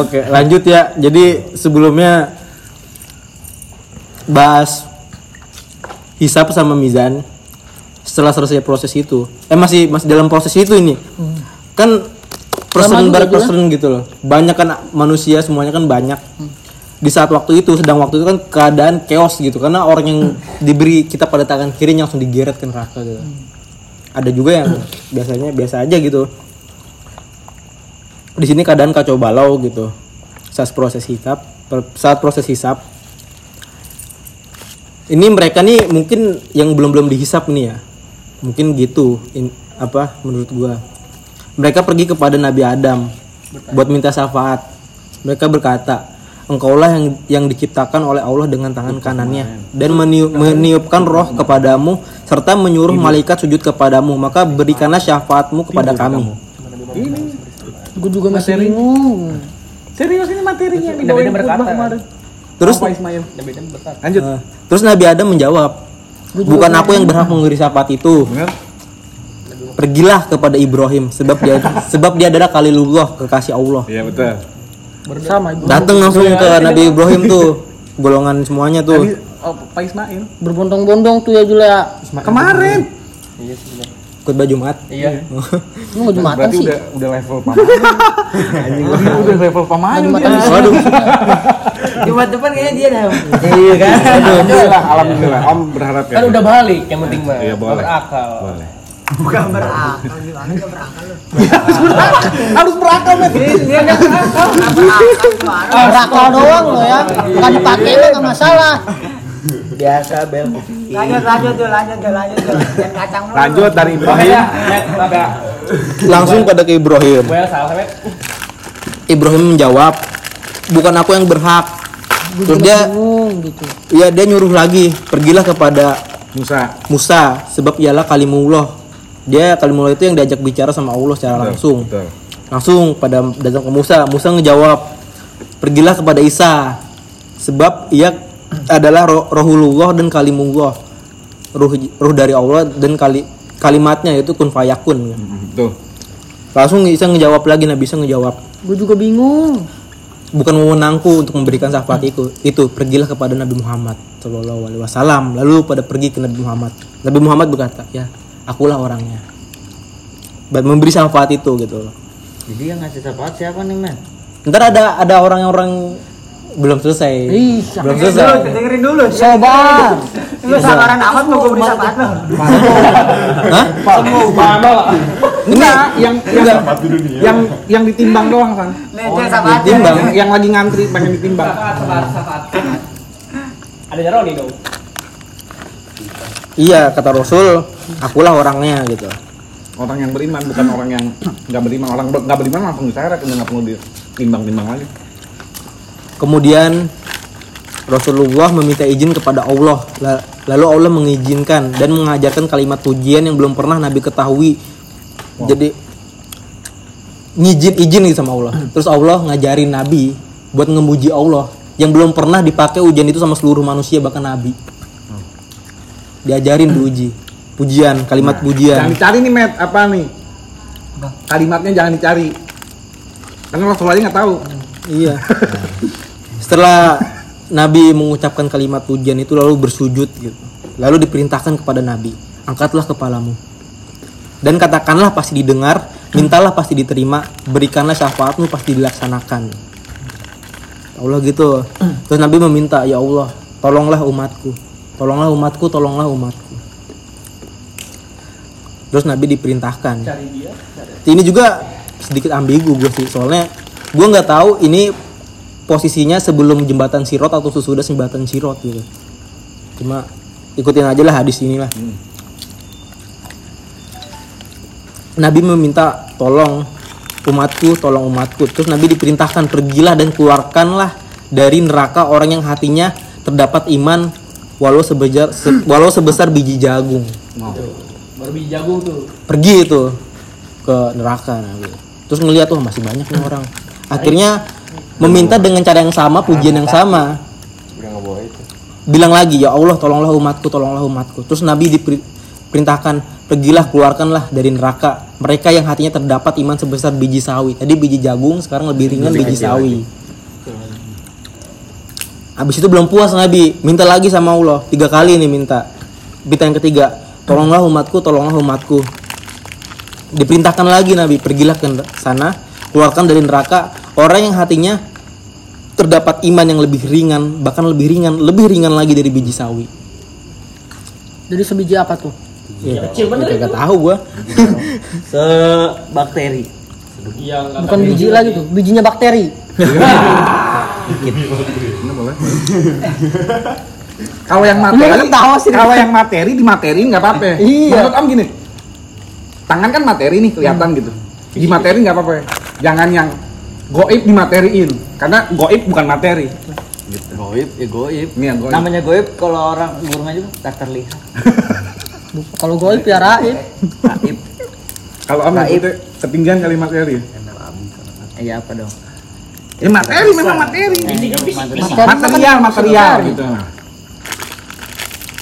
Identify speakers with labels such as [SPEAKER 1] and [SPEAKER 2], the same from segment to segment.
[SPEAKER 1] Oke, lanjut ya. Jadi sebelumnya bahas hisap sama mizan. Setelah selesai proses itu, eh masih masih dalam proses itu ini. Kan person
[SPEAKER 2] Sama juga
[SPEAKER 1] ber
[SPEAKER 2] itu ya?
[SPEAKER 1] person gitu loh. Banyak kan manusia semuanya kan banyak. Di saat waktu itu, sedang waktu itu kan keadaan chaos gitu karena orang yang diberi kita pada tangan kirinya langsung digeret ke neraka gitu. Ada juga yang biasanya biasa aja gitu di sini keadaan kacau balau gitu. Saat proses hisap saat proses hisap. Ini mereka nih mungkin yang belum belum dihisap nih ya. Mungkin gitu in- apa menurut gua. Mereka pergi kepada Nabi Adam buat minta syafaat. Mereka berkata engkaulah yang yang diciptakan oleh Allah dengan tangan kanannya dan meniup, meniupkan roh kepadamu serta menyuruh malaikat sujud kepadamu. Maka berikanlah syafaatmu kepada kami
[SPEAKER 2] Gue juga masih bingung.
[SPEAKER 3] Serius ini materinya
[SPEAKER 4] Nabi
[SPEAKER 3] yang dibawain
[SPEAKER 4] berkata.
[SPEAKER 3] kemarin.
[SPEAKER 1] terus
[SPEAKER 3] Apa Ismail?
[SPEAKER 4] Nabi Adam berkata.
[SPEAKER 3] Lanjut.
[SPEAKER 1] Nah, terus Nabi Adam menjawab, bukan aku yang berhak memberi syafaat itu.
[SPEAKER 3] Benar?
[SPEAKER 1] Pergilah kepada Ibrahim, sebab dia sebab dia adalah kalilullah kekasih Allah.
[SPEAKER 3] Iya betul.
[SPEAKER 2] Sama ibu.
[SPEAKER 1] Datang langsung ke Nabi Ibrahim tuh, golongan semuanya tuh.
[SPEAKER 3] Tadi oh, Pak Ismail.
[SPEAKER 2] Berbondong-bondong tuh ya Julia.
[SPEAKER 3] Kemarin.
[SPEAKER 4] Iya.
[SPEAKER 1] Khutbah Jumat.
[SPEAKER 4] Iya.
[SPEAKER 2] Lu nggak jumatan
[SPEAKER 3] Berarti
[SPEAKER 2] sih.
[SPEAKER 3] udah udah level pamain. Anjing udah, udah level dia.
[SPEAKER 2] sih.
[SPEAKER 1] Waduh,
[SPEAKER 4] Jumat depan kayaknya dia dah. Iya kan?
[SPEAKER 3] Alhamdulillah, alhamdulillah. Om berharap ya.
[SPEAKER 4] Kan udah balik yang penting mah.
[SPEAKER 3] Iya, boleh.
[SPEAKER 4] Berakal.
[SPEAKER 3] Boleh.
[SPEAKER 5] Bukan berakal gimana gak berakal lu?
[SPEAKER 3] Harus berakal, Met.
[SPEAKER 4] Dia enggak berakal.
[SPEAKER 5] Gak berakal?
[SPEAKER 2] Berakal doang lo ya. Bukan dipakai mah nggak masalah.
[SPEAKER 4] Biasa bel.
[SPEAKER 5] Lanjut lanjut tuh lanjut tuh lanjut tuh. Kacang mulu.
[SPEAKER 3] Lanjut dari Ibrahim.
[SPEAKER 1] Langsung pada ke Ibrahim. Ibrahim menjawab, bukan aku yang berhak. Terus dia,
[SPEAKER 2] bingung gitu.
[SPEAKER 1] ya dia nyuruh lagi, pergilah kepada
[SPEAKER 3] Musa.
[SPEAKER 1] Musa, sebab ialah kalimullah. Dia kalimullah itu yang diajak bicara sama Allah secara langsung.
[SPEAKER 3] Betul.
[SPEAKER 1] langsung pada datang ke Musa Musa ngejawab pergilah kepada Isa sebab ia adalah roh, rohulullah dan kalimullah. Ruh ruh dari Allah dan kali kalimatnya yaitu kun fayakun.
[SPEAKER 3] Betul.
[SPEAKER 1] langsung Isa ngejawab lagi Nabi Isa ngejawab.
[SPEAKER 2] Gue juga bingung.
[SPEAKER 1] bukan wewenangku untuk memberikan syafaat itu. Itu pergilah kepada Nabi Muhammad Shallallahu Alaihi Wasallam. Lalu pada pergi ke Nabi Muhammad. Nabi Muhammad berkata ya akulah orangnya. Dan memberi syafaat itu gitu. Loh
[SPEAKER 6] Jadi yang ngasih syafaat siapa nih, men?
[SPEAKER 1] Ntar ada ada orang-orang belum selesai.
[SPEAKER 2] Ih,
[SPEAKER 1] belum
[SPEAKER 5] Dengerin dulu,
[SPEAKER 1] selesai.
[SPEAKER 5] dengerin dulu.
[SPEAKER 2] Sobar.
[SPEAKER 5] Lu sabaran amat mau gue beri lu.
[SPEAKER 1] Hah?
[SPEAKER 3] Enggak, yang yang yang yang ditimbang doang,
[SPEAKER 5] dia syafaat.
[SPEAKER 1] Ditimbang.
[SPEAKER 3] Yang, yang lagi ngantri pengen ditimbang.
[SPEAKER 4] Safaat, safaat. Ada Roni dong.
[SPEAKER 1] Iya kata Rasul, akulah orangnya gitu.
[SPEAKER 3] Orang yang beriman bukan orang yang nggak beriman. Orang nggak beriman langsung diseret, udah nggak perlu ditimbang-timbang lagi.
[SPEAKER 1] Kemudian Rasulullah meminta izin kepada Allah. La- Lalu Allah mengizinkan dan mengajarkan kalimat pujian yang belum pernah Nabi ketahui. Jadi ngizin izin gitu sama Allah. Terus Allah ngajarin Nabi buat ngemuji Allah yang belum pernah dipakai ujian itu sama seluruh manusia bahkan Nabi. Diajarin diuji. Pujian, kalimat pujian.
[SPEAKER 3] Jangan dicari nih, Met. Apa nih? Kalimatnya jangan dicari. Karena Rasulullah nggak tahu.
[SPEAKER 1] Iya. Setelah Nabi mengucapkan kalimat pujian itu lalu bersujud gitu. Lalu diperintahkan kepada Nabi, angkatlah kepalamu. Dan katakanlah pasti didengar, mintalah pasti diterima, berikanlah syafaatmu pasti dilaksanakan. Allah gitu. Terus Nabi meminta, ya Allah, tolonglah umatku. Tolonglah umatku, tolonglah umatku. Terus Nabi diperintahkan.
[SPEAKER 4] Cari dia.
[SPEAKER 1] Ini juga sedikit ambigu gue sih, soalnya gue nggak tahu ini posisinya sebelum jembatan Sirot atau sesudah jembatan Sirot gitu. Cuma ikutin aja lah hadis inilah. Nabi meminta tolong umatku, tolong umatku. Terus Nabi diperintahkan pergilah dan keluarkanlah dari neraka orang yang hatinya terdapat iman walau sebesar se- walau sebesar biji jagung.
[SPEAKER 4] Baru biji jagung tuh.
[SPEAKER 1] Pergi itu ke neraka Nabi. Terus ngeliat tuh masih banyak nih orang. Akhirnya meminta dengan cara yang sama, pujian yang sama. Bilang lagi, ya Allah tolonglah umatku, tolonglah umatku. Terus Nabi diperintahkan pergilah keluarkanlah dari neraka. Mereka yang hatinya terdapat iman sebesar biji sawi. Tadi biji jagung sekarang lebih ringan biji sawi. habis itu belum puas Nabi minta lagi sama Allah. Tiga kali nih minta. Minta yang ketiga tolonglah umatku tolonglah umatku. Diperintahkan lagi Nabi pergilah ke sana keluarkan dari neraka orang yang hatinya terdapat iman yang lebih ringan bahkan lebih ringan lebih ringan lagi dari biji sawi
[SPEAKER 2] Jadi sebiji apa tuh?
[SPEAKER 1] ya, gak tahu gua
[SPEAKER 6] Sebakteri.
[SPEAKER 2] Bukan biji lagi tuh, bijinya bakteri.
[SPEAKER 3] Kalau yang materi, kalau yang materi di materi nggak apa-apa.
[SPEAKER 2] Iya.
[SPEAKER 3] Menurut Om gini, tangan kan materi nih kelihatan gitu. Di materi nggak apa-apa. Jangan yang goib dimateriin, karena goib bukan materi.
[SPEAKER 6] Goib, ya goib.
[SPEAKER 3] Yang goib.
[SPEAKER 6] Namanya goib kalau orang burung aja tak terlihat.
[SPEAKER 2] Kalau goib ya raib.
[SPEAKER 6] Gaib.
[SPEAKER 3] Kalau Om nyebutnya ketinggian kali materi.
[SPEAKER 6] Iya apa dong?
[SPEAKER 3] Ya materi memang materi.
[SPEAKER 2] Materi
[SPEAKER 3] Material,
[SPEAKER 2] kan
[SPEAKER 3] material
[SPEAKER 2] materi.
[SPEAKER 3] gitu.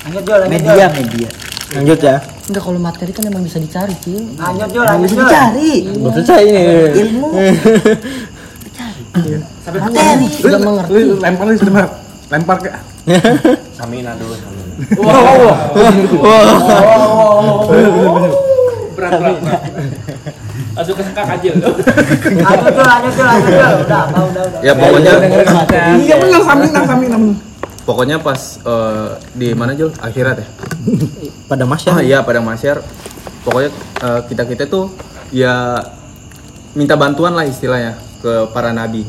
[SPEAKER 5] Lanjut lanjut
[SPEAKER 6] Media, media.
[SPEAKER 1] lanjut ya
[SPEAKER 2] Enggak kalau materi kan emang bisa dicari, Cil.
[SPEAKER 5] Lanjut Jul, lanjut Jul.
[SPEAKER 6] Dicari.
[SPEAKER 1] belum selesai ini
[SPEAKER 6] Ilmu.
[SPEAKER 2] Materi sudah
[SPEAKER 3] Lu-
[SPEAKER 2] mengerti.
[SPEAKER 3] lu lempar lu lempar. Lempar ke
[SPEAKER 7] Samina dulu Samina.
[SPEAKER 8] berat berat berat. Langsung ke sekak aja.
[SPEAKER 5] Lanjut Jul, lanjut Jul, lanjut Jul. Udah, apa, udah, udah.
[SPEAKER 9] Ya pokoknya
[SPEAKER 3] Iya benar samina samina.
[SPEAKER 9] pokoknya pas eh, di mana Jul? Akhirat ya.
[SPEAKER 1] pada
[SPEAKER 9] Oh
[SPEAKER 1] masyarakat
[SPEAKER 9] iya pada masyar. Pokoknya kita kita tuh ya minta bantuan lah istilahnya ke para nabi.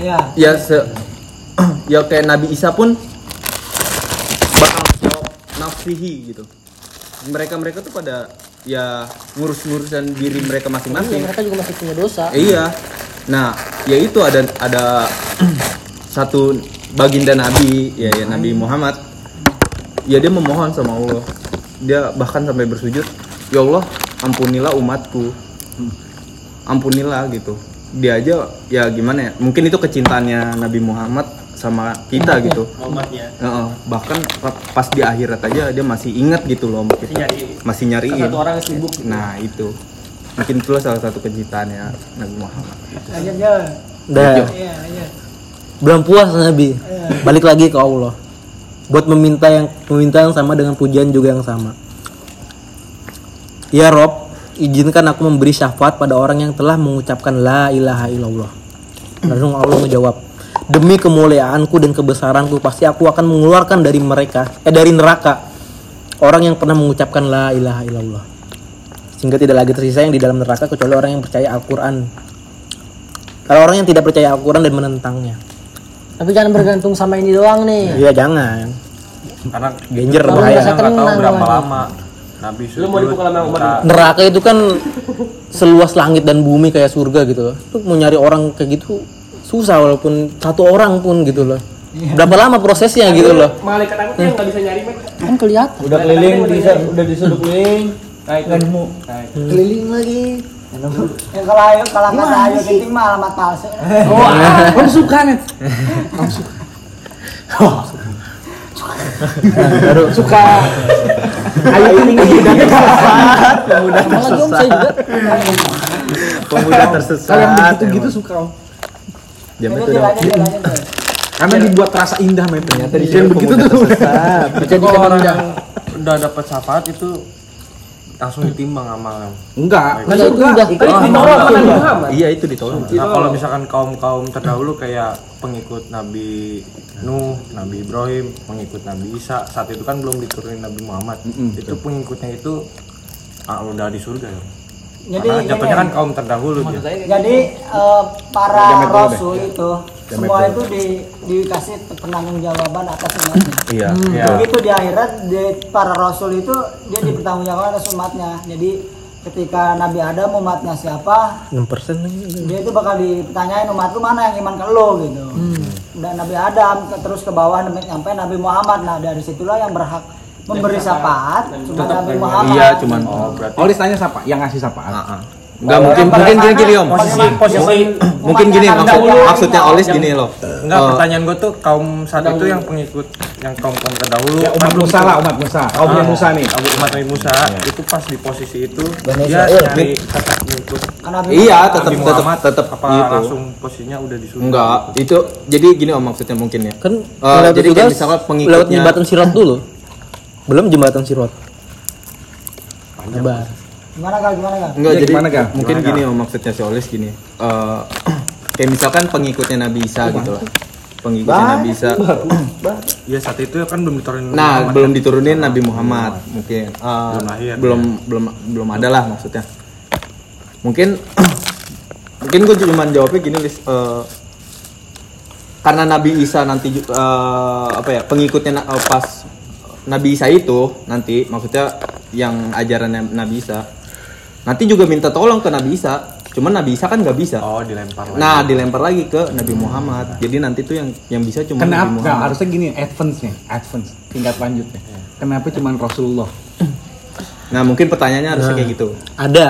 [SPEAKER 5] Iya.
[SPEAKER 9] Ya se ya kayak Nabi Isa pun bakal jawab nafsihi gitu. Mereka mereka tuh pada ya ngurus-ngurusan diri mereka
[SPEAKER 2] Iya,
[SPEAKER 9] masing-masing.
[SPEAKER 2] mereka juga masih punya dosa.
[SPEAKER 9] Iya. Nah, ya itu ada ada satu baginda Nabi, ya, ya Nabi Muhammad. Ya dia memohon sama Allah. Dia bahkan sampai bersujud, "Ya Allah, ampunilah umatku." Ampunilah gitu. Dia aja ya gimana ya? Mungkin itu kecintaannya Nabi Muhammad sama kita gitu.
[SPEAKER 8] Muhammadnya.
[SPEAKER 9] Heeh, bahkan pa- pas di akhirat aja dia masih ingat gitu loh sama kita.
[SPEAKER 8] nyari.
[SPEAKER 9] Masih nyariin.
[SPEAKER 8] Satu orang sibuk.
[SPEAKER 9] Nah, itu. Mungkin itulah salah satu kecintaannya Nabi Muhammad.
[SPEAKER 5] Jul.
[SPEAKER 1] udah
[SPEAKER 5] Iya, lanjut.
[SPEAKER 1] belum puas Nabi balik lagi ke Allah buat meminta yang meminta yang sama dengan pujian juga yang sama ya Rob izinkan aku memberi syafaat pada orang yang telah mengucapkan la ilaha illallah langsung Allah menjawab demi kemuliaanku dan kebesaranku pasti aku akan mengeluarkan dari mereka eh dari neraka orang yang pernah mengucapkan la ilaha illallah sehingga tidak lagi tersisa yang di dalam neraka kecuali orang yang percaya Al-Quran kalau orang yang tidak percaya Al-Quran dan menentangnya
[SPEAKER 2] Tapi jangan bergantung sama ini doang nih.
[SPEAKER 1] Iya jangan.
[SPEAKER 7] Karena
[SPEAKER 1] Genjer
[SPEAKER 2] Kalau
[SPEAKER 1] bahaya.
[SPEAKER 7] kita nggak tahu
[SPEAKER 2] tenang
[SPEAKER 7] berapa lama Nabi
[SPEAKER 8] Lu mau dipukul sama Umar
[SPEAKER 7] minta-
[SPEAKER 1] Neraka itu kan seluas langit dan bumi kayak surga gitu loh. Lu mau nyari orang kayak gitu susah walaupun satu orang pun gitu loh. Berapa lama prosesnya gitu loh.
[SPEAKER 8] Malaikat aku tuh yang nggak bisa nyari.
[SPEAKER 2] Kan kelihatan.
[SPEAKER 6] Udah keliling, bisa udah disuruh keliling.
[SPEAKER 8] Nah itu.
[SPEAKER 6] Nggak nemu. Keliling lagi.
[SPEAKER 5] Ya kalau ayo kalau kata ayo genting mah alamat palsu.
[SPEAKER 3] Om suka nih.
[SPEAKER 1] Baru
[SPEAKER 3] Suka. Ayo ini
[SPEAKER 2] Malah om saya juga.
[SPEAKER 9] Pemuda tersesat.
[SPEAKER 3] Kalau yang begitu-gitu suka om.
[SPEAKER 9] Jam itu udah
[SPEAKER 5] Jul.
[SPEAKER 3] Karena dibuat rasa indah men ternyata di yang begitu
[SPEAKER 9] pemuda
[SPEAKER 3] tuh.
[SPEAKER 9] tersesat.
[SPEAKER 2] Dijadikan
[SPEAKER 7] orang yang udah dapat syafaat itu langsung ditimbang amalnya.
[SPEAKER 3] Enggak.
[SPEAKER 2] Nah, itu udah.
[SPEAKER 8] Itu sama.
[SPEAKER 9] Iya itu ditolong.
[SPEAKER 7] Nah, kalau misalkan kaum-kaum terdahulu kayak pengikut Nabi Nuh, Nabi Ibrahim, pengikut Nabi Isa, saat itu kan belum diturunin Nabi Muhammad. itu pengikutnya itu ah, udah di surga ya.
[SPEAKER 5] Jadi
[SPEAKER 7] jatuhnya kan kaum terdahulu dia.
[SPEAKER 5] Jadi eh, para rasul itu semua itu di, dikasih penanggung jawaban atas umatnya.
[SPEAKER 9] Iya.
[SPEAKER 7] Iya.
[SPEAKER 5] Begitu di akhirat di, para rasul itu dia dipertanggungjawabkan atas umatnya. Jadi ketika Nabi Adam umatnya siapa,
[SPEAKER 1] 6% lagi.
[SPEAKER 5] dia itu bakal ditanyain umat lu mana yang iman ke lo gitu. Dan Nabi Adam ke- terus ke bawah sampai Nabi Muhammad. Nah dari situlah yang berhak memberi syafaat cuma Nabi Muhammad.
[SPEAKER 9] Iya cuman
[SPEAKER 7] Oh, berarti
[SPEAKER 3] Oh listanya siapa? Yang ngasih syafaat.
[SPEAKER 9] Ah, ah. Enggak mungkin mungkin gini gini om.
[SPEAKER 7] posisi posisi
[SPEAKER 9] Mungkin gini maksud, maksudnya Olis gini loh.
[SPEAKER 7] enggak
[SPEAKER 9] Eh,
[SPEAKER 7] pertanyaan gue tuh kaum saat itu yang pengikut yang kaum kaum terdahulu
[SPEAKER 3] Ya, umat
[SPEAKER 7] kan
[SPEAKER 3] Musa lah, umat Musa. Kaumnya Musa nih.
[SPEAKER 7] Abu umat Nabi Musa itu pas di posisi itu dia nyari tetap mengikut
[SPEAKER 5] Karena
[SPEAKER 9] Iya, tetap tetap tetap
[SPEAKER 7] apa
[SPEAKER 9] gitu.
[SPEAKER 7] langsung posisinya udah di surga
[SPEAKER 9] Enggak, itu jadi gini om maksudnya mungkin ya.
[SPEAKER 1] kan lewat
[SPEAKER 9] jadi
[SPEAKER 1] juga
[SPEAKER 9] kayak misalkan
[SPEAKER 1] lewat
[SPEAKER 9] pengikutnya
[SPEAKER 1] jembatan sirat dulu belum jembatan sirat Sabar.
[SPEAKER 5] Gimana kak gimana kak
[SPEAKER 9] Enggak,
[SPEAKER 3] Ya,
[SPEAKER 9] jadi
[SPEAKER 3] gimana, Kak?
[SPEAKER 9] mungkin gini om maksudnya si Olis gini. Eh, kayak misalkan pengikutnya Nabi Isa gitu lah. Pengikutnya Nabi Isa.
[SPEAKER 7] ya saat itu kan belum diturunin
[SPEAKER 9] Nah,
[SPEAKER 7] Muhammad,
[SPEAKER 9] belum
[SPEAKER 7] kan?
[SPEAKER 9] diturunin Nabi Muhammad mungkin. Eh,
[SPEAKER 7] Belum lahir,
[SPEAKER 9] belum belum belum ada lah maksudnya. Mungkin mungkin gue cuma jawabnya gini Lis. Eh, karena Nabi Isa nanti eh, apa ya pengikutnya eh, pas Nabi Isa itu nanti maksudnya yang ajaran Nabi Isa nanti juga minta tolong ke Nabi Isa cuman Nabi Isa kan nggak bisa
[SPEAKER 7] oh dilempar lagi
[SPEAKER 9] nah dilempar lagi ke Nabi Muhammad jadi nanti tuh yang yang bisa cuma Nabi
[SPEAKER 3] Kenapa? Nah,
[SPEAKER 9] Muhammad
[SPEAKER 3] harusnya gini, advance nya, advance, tingkat lanjutnya. Kenapa cuman Rasulullah?
[SPEAKER 9] nah mungkin pertanyaannya harusnya kayak gitu
[SPEAKER 1] ada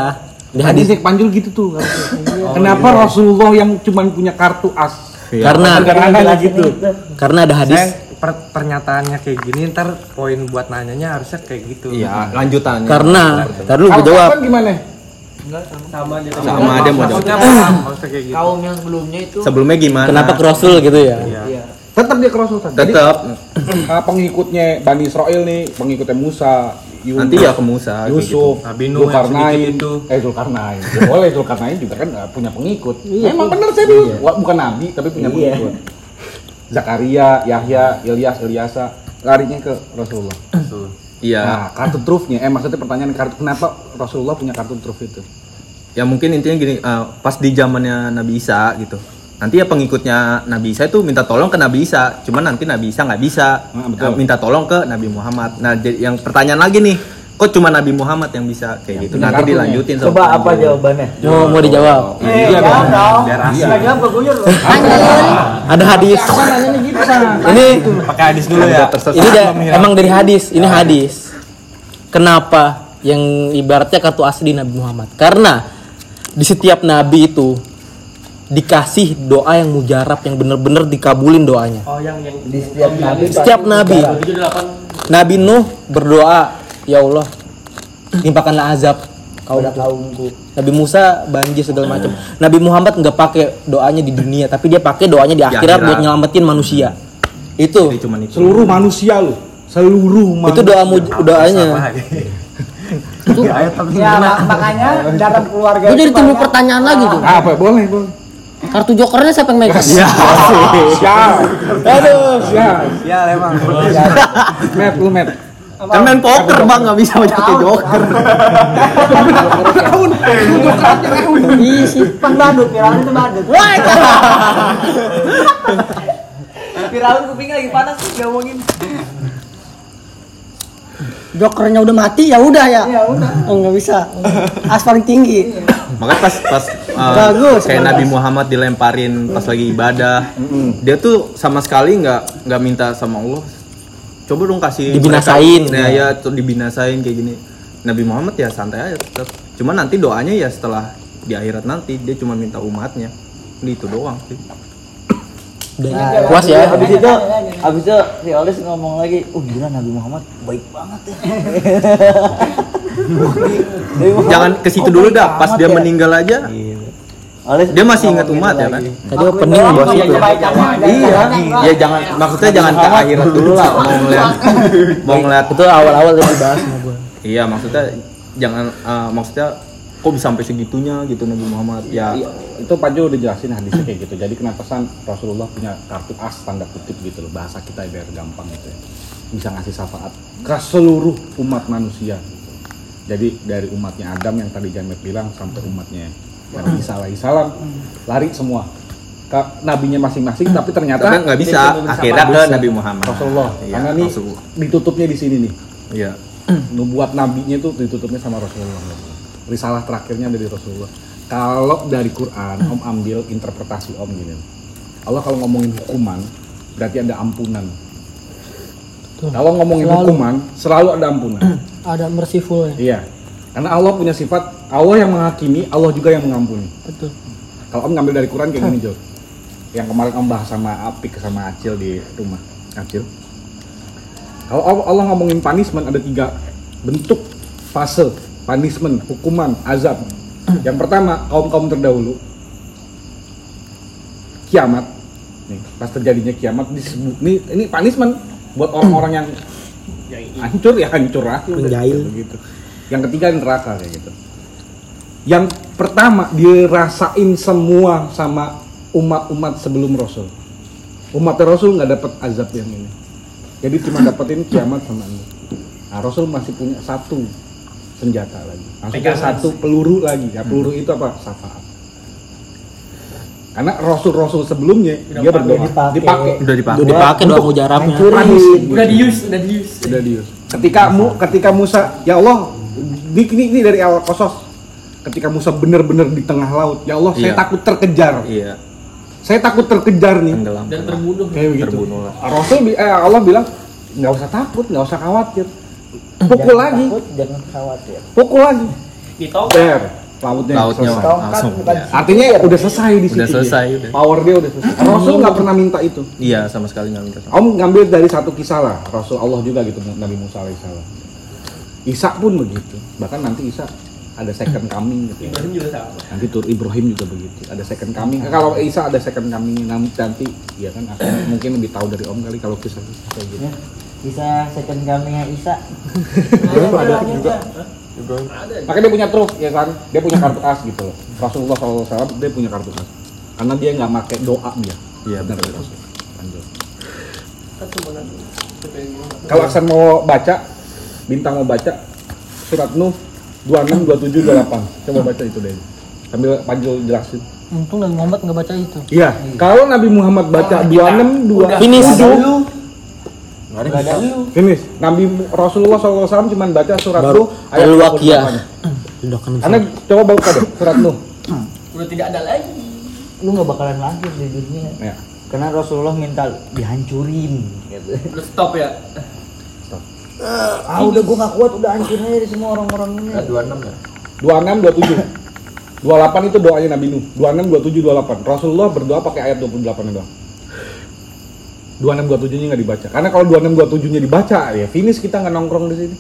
[SPEAKER 1] di
[SPEAKER 3] Hadis Syekh Panjul gitu tuh. harusnya. Kenapa Rasulullah yang cuman punya kartu as?
[SPEAKER 9] Iya.
[SPEAKER 1] karena
[SPEAKER 3] Karena gitu.
[SPEAKER 1] karena ada hadis
[SPEAKER 7] Saya per- pernyataannya kayak gini ntar poin buat nanyanya harusnya kayak gitu.
[SPEAKER 9] Iya lanjutannya.
[SPEAKER 1] Karena tadi lu gue jawab.
[SPEAKER 3] gimana?
[SPEAKER 8] sama. Dia
[SPEAKER 9] sama dia mau jawab.
[SPEAKER 7] kayak gitu.
[SPEAKER 4] Kaum yang sebelumnya itu
[SPEAKER 9] sebelumnya gimana?
[SPEAKER 1] Kenapa ke Rasul gitu ya?
[SPEAKER 7] Iya.
[SPEAKER 3] Tetap dia. Jadi,
[SPEAKER 9] tetap
[SPEAKER 3] ah, pengikutnya Bani Israel nih, pengikutnya Musa, Yunus,
[SPEAKER 9] nanti ya ke Musa
[SPEAKER 3] Yusuf,
[SPEAKER 9] gitu.
[SPEAKER 7] Nabi Nuh yang
[SPEAKER 3] Zulkarnain,
[SPEAKER 7] itu.
[SPEAKER 3] eh Zulkarnain, ya, boleh Zulkarnain juga kan nggak punya pengikut. Memang benar saya dulu, Wah, bukan nabi tapi punya
[SPEAKER 4] Iya.
[SPEAKER 3] pengikut. Zakaria, Yahya, Ilyas, Ilyasa, larinya ke Rasulullah.
[SPEAKER 9] iya
[SPEAKER 3] Nah, kartu trufnya, eh maksudnya pertanyaan kartu kenapa Rasulullah punya kartu truf itu?
[SPEAKER 9] ya mungkin intinya gini eh, pas di zamannya Nabi Isa gitu nanti ya pengikutnya Nabi Isa itu minta tolong ke Nabi Isa cuman nanti Nabi Isa nggak bisa
[SPEAKER 3] Ah, betul.
[SPEAKER 9] Minta tolong ke Nabi Muhammad nah jadi yang pertanyaan lagi nih kok cuma Nabi Muhammad yang bisa kayak gitu? nanti
[SPEAKER 3] kartunya.
[SPEAKER 9] dilanjutin sama
[SPEAKER 4] coba apa jawabannya?
[SPEAKER 1] Oh, mau dijawab.
[SPEAKER 5] Eh jawab dong
[SPEAKER 7] biar asli.
[SPEAKER 5] Nggak jawab guyur loh.
[SPEAKER 1] Ada hadis. Ini
[SPEAKER 7] pakai hadis dulu ya.
[SPEAKER 1] ini emang dari hadis. Ini hadis. Kenapa yang ibaratnya kartu asli Nabi Muhammad? Karena di setiap nabi itu dikasih doa yang mujarab yang bener-bener dikabulin doanya.
[SPEAKER 8] Oh yang yang
[SPEAKER 4] di setiap nabi.
[SPEAKER 1] Setiap nabi. Nabi Nuh berdoa ya Allah timpakanlah azab
[SPEAKER 4] pada kaumku
[SPEAKER 1] Nabi Musa banjir segala macam. Nabi Muhammad nggak pakai doanya di dunia, tapi dia pakai doanya di akhirat
[SPEAKER 9] akhirat.
[SPEAKER 1] buat nyelamatin manusia. Itu
[SPEAKER 9] Jadi cuman itu
[SPEAKER 3] Seluruh manusia loh, seluruh manusia.
[SPEAKER 1] itu doa mu- doanya.
[SPEAKER 5] ya mak- makanya dalam keluarga
[SPEAKER 2] Gue
[SPEAKER 5] itu
[SPEAKER 2] jadi timbul pertanyaan lagi tuh.
[SPEAKER 3] Ah, apa boleh boleh.
[SPEAKER 2] Kartu jokernya siapa yang megang?
[SPEAKER 3] Siap.
[SPEAKER 1] Aduh.
[SPEAKER 3] Siap.
[SPEAKER 7] ya emang
[SPEAKER 3] Met lu met.
[SPEAKER 9] Kan main poker bang nggak bisa pakai joker
[SPEAKER 2] Iya sih.
[SPEAKER 5] Kan badut, Firaun itu badut. Firaun kupingnya lagi panas tuh ngomongin.
[SPEAKER 2] Jokernya udah mati ya udah ya.
[SPEAKER 5] Ya udah.
[SPEAKER 2] Oh nggak bisa. As paling tinggi.
[SPEAKER 9] makanya pas pas uh,
[SPEAKER 2] Bagus,
[SPEAKER 9] kayak
[SPEAKER 2] bagus.
[SPEAKER 9] Nabi Muhammad dilemparin pas lagi ibadah dia tuh sama sekali nggak nggak minta sama Allah coba dong kasih
[SPEAKER 1] Dibinasain.
[SPEAKER 9] mereka- nah. ya tuh dibinasain kayak gini. Nabi Muhammad ya santai aja tetap cuman nanti doanya ya setelah di akhirat nanti dia cuma minta umatnya. Itu doang sih.
[SPEAKER 1] Udah puas ya.
[SPEAKER 4] habis itu habis itu si Olis ngomong lagi oh gila Nabi Muhammad baik banget ya.
[SPEAKER 9] Jangan ke situ dulu dah. Pas dia
[SPEAKER 4] ya.
[SPEAKER 9] meninggal aja
[SPEAKER 4] Olis
[SPEAKER 9] dia masih ingat umat ya kan.
[SPEAKER 1] Tadi opening bos itu.
[SPEAKER 9] iya
[SPEAKER 5] jangan-
[SPEAKER 9] ya jangan maksudnya jangan ke akhirat dulu lah mau ngeliat mau ngeliat
[SPEAKER 1] Itu awal-awal dia dibahas sama gue.
[SPEAKER 9] Iya maksudnya jangan eh, maksudnya kok bisa sampai segitunya gitu Nabi Muhammad ya
[SPEAKER 3] Iya, itu Pak Jo udah jelasin hadisnya kayak gitu. Jadi kenapa san Rasulullah punya kartu as tanda kutip gitu loh bahasa kita biar gampang gitu ya. Bisa ngasih syafaat ke seluruh umat manusia. Gitu. Jadi dari umatnya Adam yang tadi Jamet bilang sampai umatnya Nabi Isa alaihissalam lari semua. Ke nabinya masing-masing tapi ternyata
[SPEAKER 9] nggak bisa. akhirnya ke Nabi Muhammad.
[SPEAKER 3] Rasulullah.
[SPEAKER 9] Iya,
[SPEAKER 3] karena
[SPEAKER 9] Rasulullah.
[SPEAKER 3] ditutupnya di sini nih.
[SPEAKER 9] Iya.
[SPEAKER 3] Nubuat nabinya itu ditutupnya sama Rasulullah. Risalah terakhirnya dari Rasulullah. Kalau dari Quran Om ambil interpretasi Om gini. Allah kalau ngomongin hukuman berarti ada ampunan. Kalau ngomongin
[SPEAKER 2] Selalu.
[SPEAKER 3] hukuman selalu ada ampunan.
[SPEAKER 2] Ada merciful ya.
[SPEAKER 3] iya Karena Allah punya sifat Allah yang menghakimi, Allah juga yang mengampuni.
[SPEAKER 2] Betul.
[SPEAKER 3] Kalau Om ngambil dari Quran kayak gini, Jo. Yang kemarin Om bahas sama Apik sama Acil di rumah. Acil. Kalau Allah- ngomongin punishment ada tiga bentuk fase punishment, hukuman, azab. Yang pertama kaum-kaum terdahulu kiamat. Nih, pas terjadinya kiamat disebut ini ini punishment buat orang-orang yang hancur ya hancur udah,
[SPEAKER 1] Menjahil.
[SPEAKER 3] begitu. Yang ketiga neraka kayak gitu. Yang pertama dirasain semua sama umat-umat sebelum Rasul. Umat Rasul nggak dapat azab yang ini. Jadi cuma dapetin kiamat sama ini. Nah, Rasul masih punya satu senjata lagi. Maksudnya satu peluru lagi. Ya, peluru itu apa? Syafaat. Karena Rasul-Rasul sebelumnya dia berdoa dipakai.
[SPEAKER 9] Udah dipakai.
[SPEAKER 1] Udah dipakai doa mujarabnya.
[SPEAKER 8] Udah di use, udah di use.
[SPEAKER 3] Sudah dius. Ketika mu, ketika Musa, ya Allah, ini, ini, ini dari awal kosos. Ketika Musa benar-benar di tengah laut, ya Allah, saya
[SPEAKER 9] Iya.
[SPEAKER 3] takut terkejar.
[SPEAKER 9] Iya,
[SPEAKER 3] Saya takut terkejar nih.
[SPEAKER 9] tenggelam.
[SPEAKER 8] Dan terbunuh.
[SPEAKER 3] Kayak begitu.
[SPEAKER 9] Terbunuh lah.
[SPEAKER 3] Rasul eh, Allah bilang nggak usah takut, nggak usah khawatir. Pukul lagi,
[SPEAKER 6] Takut, jangan khawatir.
[SPEAKER 3] pukul lagi.
[SPEAKER 8] Di tongkat.
[SPEAKER 3] Der, lautnya,
[SPEAKER 9] Lautnya
[SPEAKER 3] selesai.
[SPEAKER 9] langsung. ya.
[SPEAKER 3] Artinya udah selesai di situ.
[SPEAKER 9] Udah
[SPEAKER 3] dia.
[SPEAKER 9] selesai, udah.
[SPEAKER 3] Power dia udah selesai. Rasul nggak pernah minta itu.
[SPEAKER 9] Iya, sama sekali nggak minta sama.
[SPEAKER 3] Om ngambil dari satu kisah lah, Rasul Allah juga gitu, Nabi Musa alaihissalam. Isa pun begitu. Bahkan nanti Isa ada second coming gitu. ya.
[SPEAKER 8] Ibrahim juga sama.
[SPEAKER 3] Nanti tur Ibrahim juga begitu. Ada second coming. Kalau Isa ada second coming nanti nanti ya kan mungkin lebih tahu dari Om kali kalau kisah kayak gitu.
[SPEAKER 6] Ya. Bisa second coming-nya Isa.
[SPEAKER 3] ada juga. Makanya dia punya truf ya kan. Dia punya kartu as gitu loh. Rasulullah SAW dia punya kartu as. Karena dia nggak pakai doa dia.
[SPEAKER 9] Iya,
[SPEAKER 3] benar. Lanjut. Kalau Aksan mau baca, bintang mau baca surat Nuh 26, 27, 28. Coba baca itu deh. Sambil Panjul jelasin.
[SPEAKER 2] Untung Nabi Muhammad nggak baca itu.
[SPEAKER 3] Iya, kalau Nabi Muhammad baca 26, 2
[SPEAKER 1] Finish.
[SPEAKER 3] Finish. Nabi Rasulullah SAW cuma baca surat
[SPEAKER 1] Baru
[SPEAKER 3] Nuh ayat
[SPEAKER 1] Al-Waqiyah.
[SPEAKER 3] 28.
[SPEAKER 1] Doakan
[SPEAKER 3] Karena coba baca deh surat Nuh.
[SPEAKER 8] Udah tidak ada lagi.
[SPEAKER 6] Lu nggak bakalan lahir di dunia.
[SPEAKER 3] Ya.
[SPEAKER 6] Karena Rasulullah minta dihancurin gitu.
[SPEAKER 8] Udah stop ya.
[SPEAKER 6] Ah udah gua nggak kuat, udah hancurin aja semua orang-orang ini.
[SPEAKER 3] 26, 27. 28 itu doanya Nabi Nuh. 26, 27, 28. Rasulullah berdoa pakai ayat 28 doang. 26, 27 nya nggak dibaca. Karena kalau 26, 27 nya dibaca, ya finish kita nggak nongkrong di sini.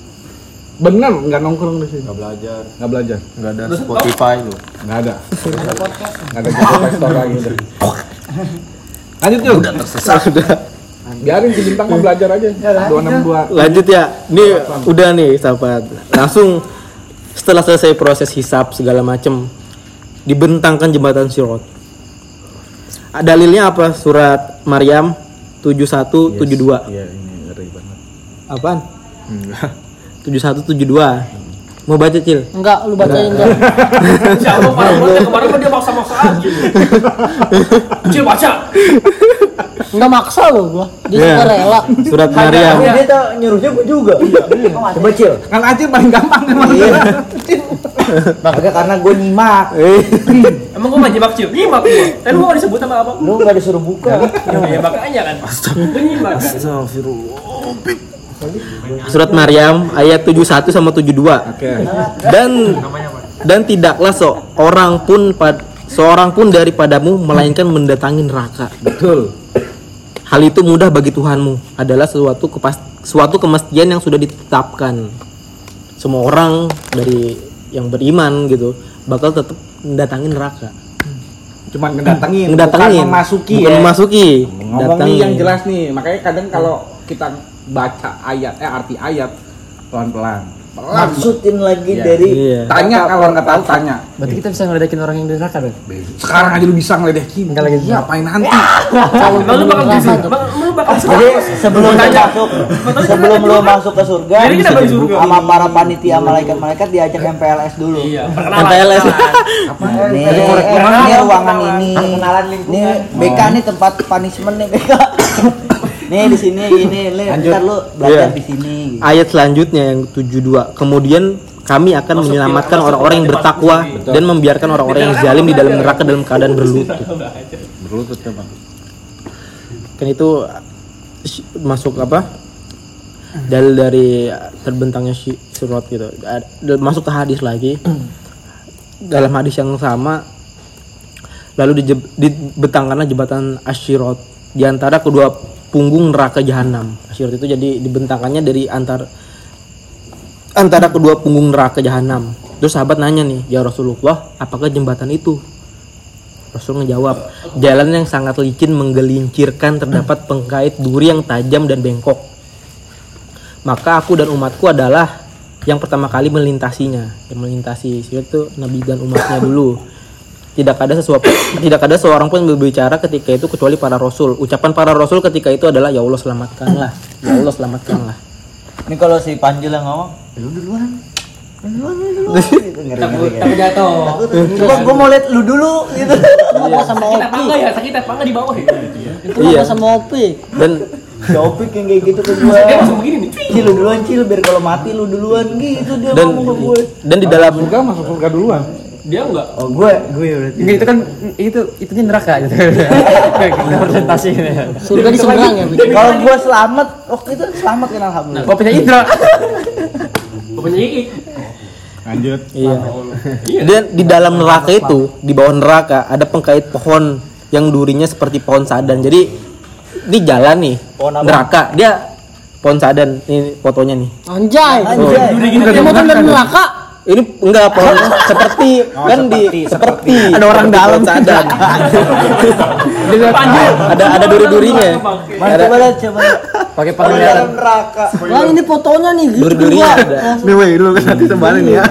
[SPEAKER 3] Bener nggak nongkrong di sini.
[SPEAKER 7] Nggak belajar,
[SPEAKER 3] Nggak belajar.
[SPEAKER 7] nggak ada Spotify tuh.
[SPEAKER 3] Nggak ada. Nggak ada Google Play Store lagi udah. Lanjut yuk. Udah tersesat. Biarin si bintang mah belajar aja. 262.
[SPEAKER 1] Lanjut ya. Ini udah nih sahabat. Langsung setelah selesai proses hisap segala macem dibentangkan jembatan Sirat. Ah, Dalilnya apa? Surat Maryam 71 72.
[SPEAKER 3] Iya, ini ngeri banget.
[SPEAKER 1] Apaan? 71 72. Mau baca, Cil?
[SPEAKER 2] Enggak, lu bacain enggak.
[SPEAKER 8] Siapa parah banget kemarin dia maksa-maksa aja. Cil baca.
[SPEAKER 2] Enggak maksa lu gua. Dia
[SPEAKER 1] Iya.
[SPEAKER 2] suka rela.
[SPEAKER 1] Surat Maryam.
[SPEAKER 6] Tapi dia tuh nyuruhnya gua juga. Coba cil.
[SPEAKER 3] Kan Acil paling gampang kan
[SPEAKER 6] Iya. Agak karena gua nyimak.
[SPEAKER 1] Eh,
[SPEAKER 8] Emang gua nggak nyimak Cil? Nyimak gua. Tapi lu mau disebut sama apa?
[SPEAKER 6] Lu nggak disuruh buka.
[SPEAKER 8] Ya makanya kan. Gua nyimak.
[SPEAKER 1] Surat Maryam ayat 71 sama 72.
[SPEAKER 3] Oke.
[SPEAKER 1] dan dan tidaklah seorang pun pad, seorang pun daripadamu melainkan mendatangi neraka.
[SPEAKER 3] Betul.
[SPEAKER 1] Hal itu mudah bagi Tuhanmu adalah suatu kepas, suatu kemestian yang sudah ditetapkan. Semua orang dari yang beriman gitu bakal tetap mendatangi neraka.
[SPEAKER 3] Cuman ngedatengin,
[SPEAKER 1] Mendatangin,
[SPEAKER 3] bukan memasuki
[SPEAKER 1] bukan
[SPEAKER 3] ya.
[SPEAKER 1] memasuki.
[SPEAKER 3] Ngomong nih yang jelas nih, makanya kadang kalau kita baca ayat, eh arti ayat pelan-pelan.
[SPEAKER 6] Maksudin lagi
[SPEAKER 3] Iya.
[SPEAKER 6] dari
[SPEAKER 1] Iya.
[SPEAKER 3] Tanya kalau nggak tahu tanya.
[SPEAKER 2] Berarti kita bisa ngeledekin orang yang di neraka dong.
[SPEAKER 3] Sekarang aja lu bisa ngeledekin.
[SPEAKER 2] Enggak lagi.
[SPEAKER 3] Ngapain nanti?
[SPEAKER 8] Emang lu bakal. Emang lu bakal?
[SPEAKER 6] Jadi sebelum lu masuk sebelum lu masuk ke surga
[SPEAKER 8] Jadi kita bagi surga.
[SPEAKER 6] sama para panitia malaikat-malaikat diajak MPLS dulu.
[SPEAKER 8] Iya.
[SPEAKER 1] MPLS.
[SPEAKER 6] Nih, ini ruangan ini. Nih BK nih tempat punishment nih BK. Nih di sini ini, nih ntar lu belajar
[SPEAKER 1] Iya.
[SPEAKER 6] di sini. gitu.
[SPEAKER 1] Ayat selanjutnya yang 72. Kemudian kami akan menyelamatkan orang-orang yang bertakwa dan membiarkan orang-orang yang zalim di dalam neraka dalam keadaan berlutut.
[SPEAKER 3] Berlutut coba.
[SPEAKER 1] kan itu masuk apa dalil dari terbentangnya si surat gitu masuk ke hadis lagi dalam hadis yang sama lalu dijeb- dibentangkanlah jembatan Asyirat di antara kedua punggung neraka jahanam. Asyirat itu jadi dibentangkannya dari antar antara kedua punggung neraka jahanam. Terus sahabat nanya nih ya Rasulullah apakah jembatan itu? Rasul ngejawab jalan yang sangat licin menggelincirkan terdapat pengkait duri yang tajam dan bengkok. Maka aku dan umatku adalah yang pertama kali melintasinya. Yang melintasi itu Nabi dan umatnya dulu tidak ada sesuatu tidak ada seorang pun yang berbicara ketika itu kecuali para rasul ucapan para rasul ketika itu adalah ya Allah selamatkanlah ya Allah selamatkanlah
[SPEAKER 6] Ini kalau si Panjul yang ngomong, lu duluan. Lu duluan, lu duluan. Gitu, ngeri,
[SPEAKER 2] jatuh.
[SPEAKER 6] Gua, gua mau lihat lu dulu gitu.
[SPEAKER 2] Apa sama
[SPEAKER 8] Sakit apa
[SPEAKER 2] Opi?
[SPEAKER 8] enggak ya? Sakit apa di bawah ya?
[SPEAKER 2] Itu
[SPEAKER 1] Iya.
[SPEAKER 2] apa sama Opi?
[SPEAKER 1] dan
[SPEAKER 6] Si Opik yang kayak gitu ke gua.
[SPEAKER 8] Dia langsung begini nih.
[SPEAKER 6] Cil lu duluan cil biar kalau mati lu duluan gitu dia
[SPEAKER 1] dan
[SPEAKER 6] ngomong ke gue.
[SPEAKER 1] dan di dalam
[SPEAKER 3] Surga masuk surga duluan.
[SPEAKER 8] Dia enggak.
[SPEAKER 6] Oh gue gue berarti.
[SPEAKER 7] Enggak, itu kan itu itunya neraka gitu. Presentasi ini.
[SPEAKER 2] Surga di seberang ya?
[SPEAKER 6] Kalau gue selamat waktu itu selamat kan alhamdulillah.
[SPEAKER 7] Bapaknya Indra.
[SPEAKER 8] Bapaknya Iki.
[SPEAKER 3] Lanjut.
[SPEAKER 1] Iya. Dan di dalam neraka itu, di bawah neraka ada pengkait pohon yang durinya seperti pohon sadan. Jadi ini jalan nih,
[SPEAKER 6] Pohon apa?
[SPEAKER 1] neraka. Dia pohon sadan. Ini fotonya nih.
[SPEAKER 2] Anjay.
[SPEAKER 6] Anjay.
[SPEAKER 2] Dia mau neraka.
[SPEAKER 1] Ini enggak pohon seperti kan di seperti ada orang dalam sadan. ada ada duri-durinya.
[SPEAKER 6] Mana
[SPEAKER 1] Ada
[SPEAKER 6] coba coba.
[SPEAKER 7] Pakai
[SPEAKER 6] Orang
[SPEAKER 7] pakaian.
[SPEAKER 6] dalam neraka.
[SPEAKER 2] Wah, ini fotonya nih gitu.
[SPEAKER 1] Duri-durinya
[SPEAKER 2] gua.
[SPEAKER 1] ada.
[SPEAKER 9] Nih weh, lu kan nanti sebarin ya.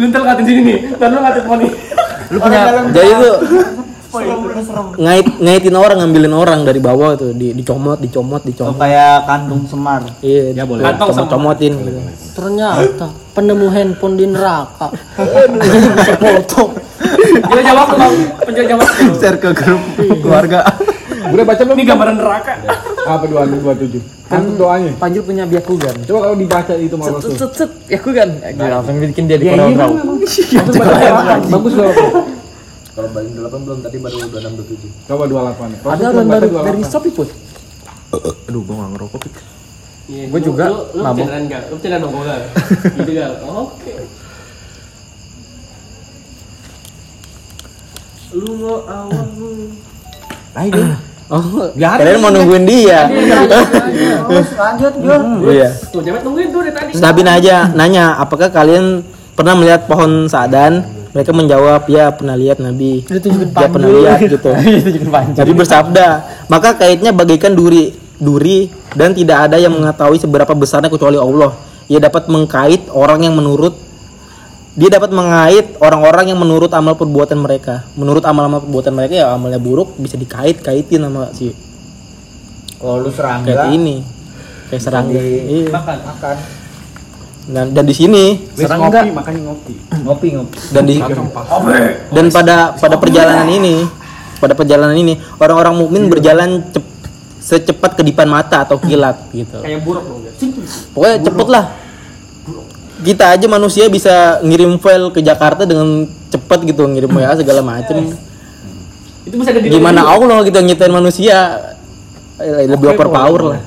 [SPEAKER 8] Lu ntar ngatin sini nih. Ntar lu ngatin poni.
[SPEAKER 7] Lu punya
[SPEAKER 1] Jadi ngait ngaitin orang ngambilin orang dari bawah tuh di dicomot dicomot
[SPEAKER 6] Oh,
[SPEAKER 1] dicomot
[SPEAKER 6] kayak kandung semar.
[SPEAKER 1] iya ya boleh
[SPEAKER 8] Kantong sama-
[SPEAKER 1] comotin gitu.
[SPEAKER 2] Ternyata penemu handphone di neraka.
[SPEAKER 8] Dia jawab tuh bang. Penjelajah waktu.
[SPEAKER 9] Share ke grup keluarga.
[SPEAKER 3] Udah baca belum?
[SPEAKER 8] Ini gambaran neraka.
[SPEAKER 3] Apa dua dua tujuh? Kan doanya.
[SPEAKER 7] Panjul punya biakugan.
[SPEAKER 3] Coba kalau dibaca itu sama
[SPEAKER 7] Set set set yakugan. Gila, langsung bikin dia di
[SPEAKER 3] Ya iya delapan. Bagus dua
[SPEAKER 10] Kalau balik 8 belum tadi baru 26 27.
[SPEAKER 3] Coba dua delapan.
[SPEAKER 7] Ada dan baru dari Shopee pun. Aduh, gua nggak ngerokok. Pik.
[SPEAKER 8] Iya,
[SPEAKER 7] Gua
[SPEAKER 8] lu-
[SPEAKER 7] juga
[SPEAKER 8] Lu lu
[SPEAKER 7] mabuk.
[SPEAKER 8] bercandaan enggak? Lu bercandaan dong gua. Gitu gal. Oke. Lu mau awal lu.
[SPEAKER 1] Oh, kalian mau nungguin dia.
[SPEAKER 5] Terus lanjut Jul.
[SPEAKER 1] Iya.
[SPEAKER 8] Tuh, Jamet nungguin tuh dari tadi.
[SPEAKER 1] Nabi aja nanya, apakah kalian pernah melihat pohon sadan? Mereka menjawab, ya pernah lihat Nabi. Ya pernah lihat gitu. Nabi bersabda, maka kaitnya bagaikan duri, duri dan tidak ada yang mengetahui seberapa besarnya kecuali Allah. Ia dapat mengkait orang yang menurut dia dapat mengait orang-orang yang menurut amal perbuatan mereka. Menurut amal-amal perbuatan mereka ya amalnya buruk bisa dikait-kaitin sama si
[SPEAKER 6] Oh lu
[SPEAKER 1] kayak
[SPEAKER 6] serangga.
[SPEAKER 1] ini. Kayak serangga. Iya.
[SPEAKER 6] Makan makan.
[SPEAKER 1] Dan, dan di sini
[SPEAKER 3] Wes ngopi, makanya ngopi.
[SPEAKER 6] Ngopi ngopi.
[SPEAKER 1] dan di dan pada pada perjalanan ini pada perjalanan ini orang-orang mukmin berjalan cep- secepat kedipan mata atau kilat gitu.
[SPEAKER 8] Kayak buruk dong.
[SPEAKER 1] Pokoknya cepet lah kita aja manusia bisa ngirim file ke Jakarta dengan cepat gitu ngirim WA segala macem.
[SPEAKER 8] Itu bisa ada di
[SPEAKER 1] gimana Allah gitu yang nyiptain manusia? Eh, lebih overpower lah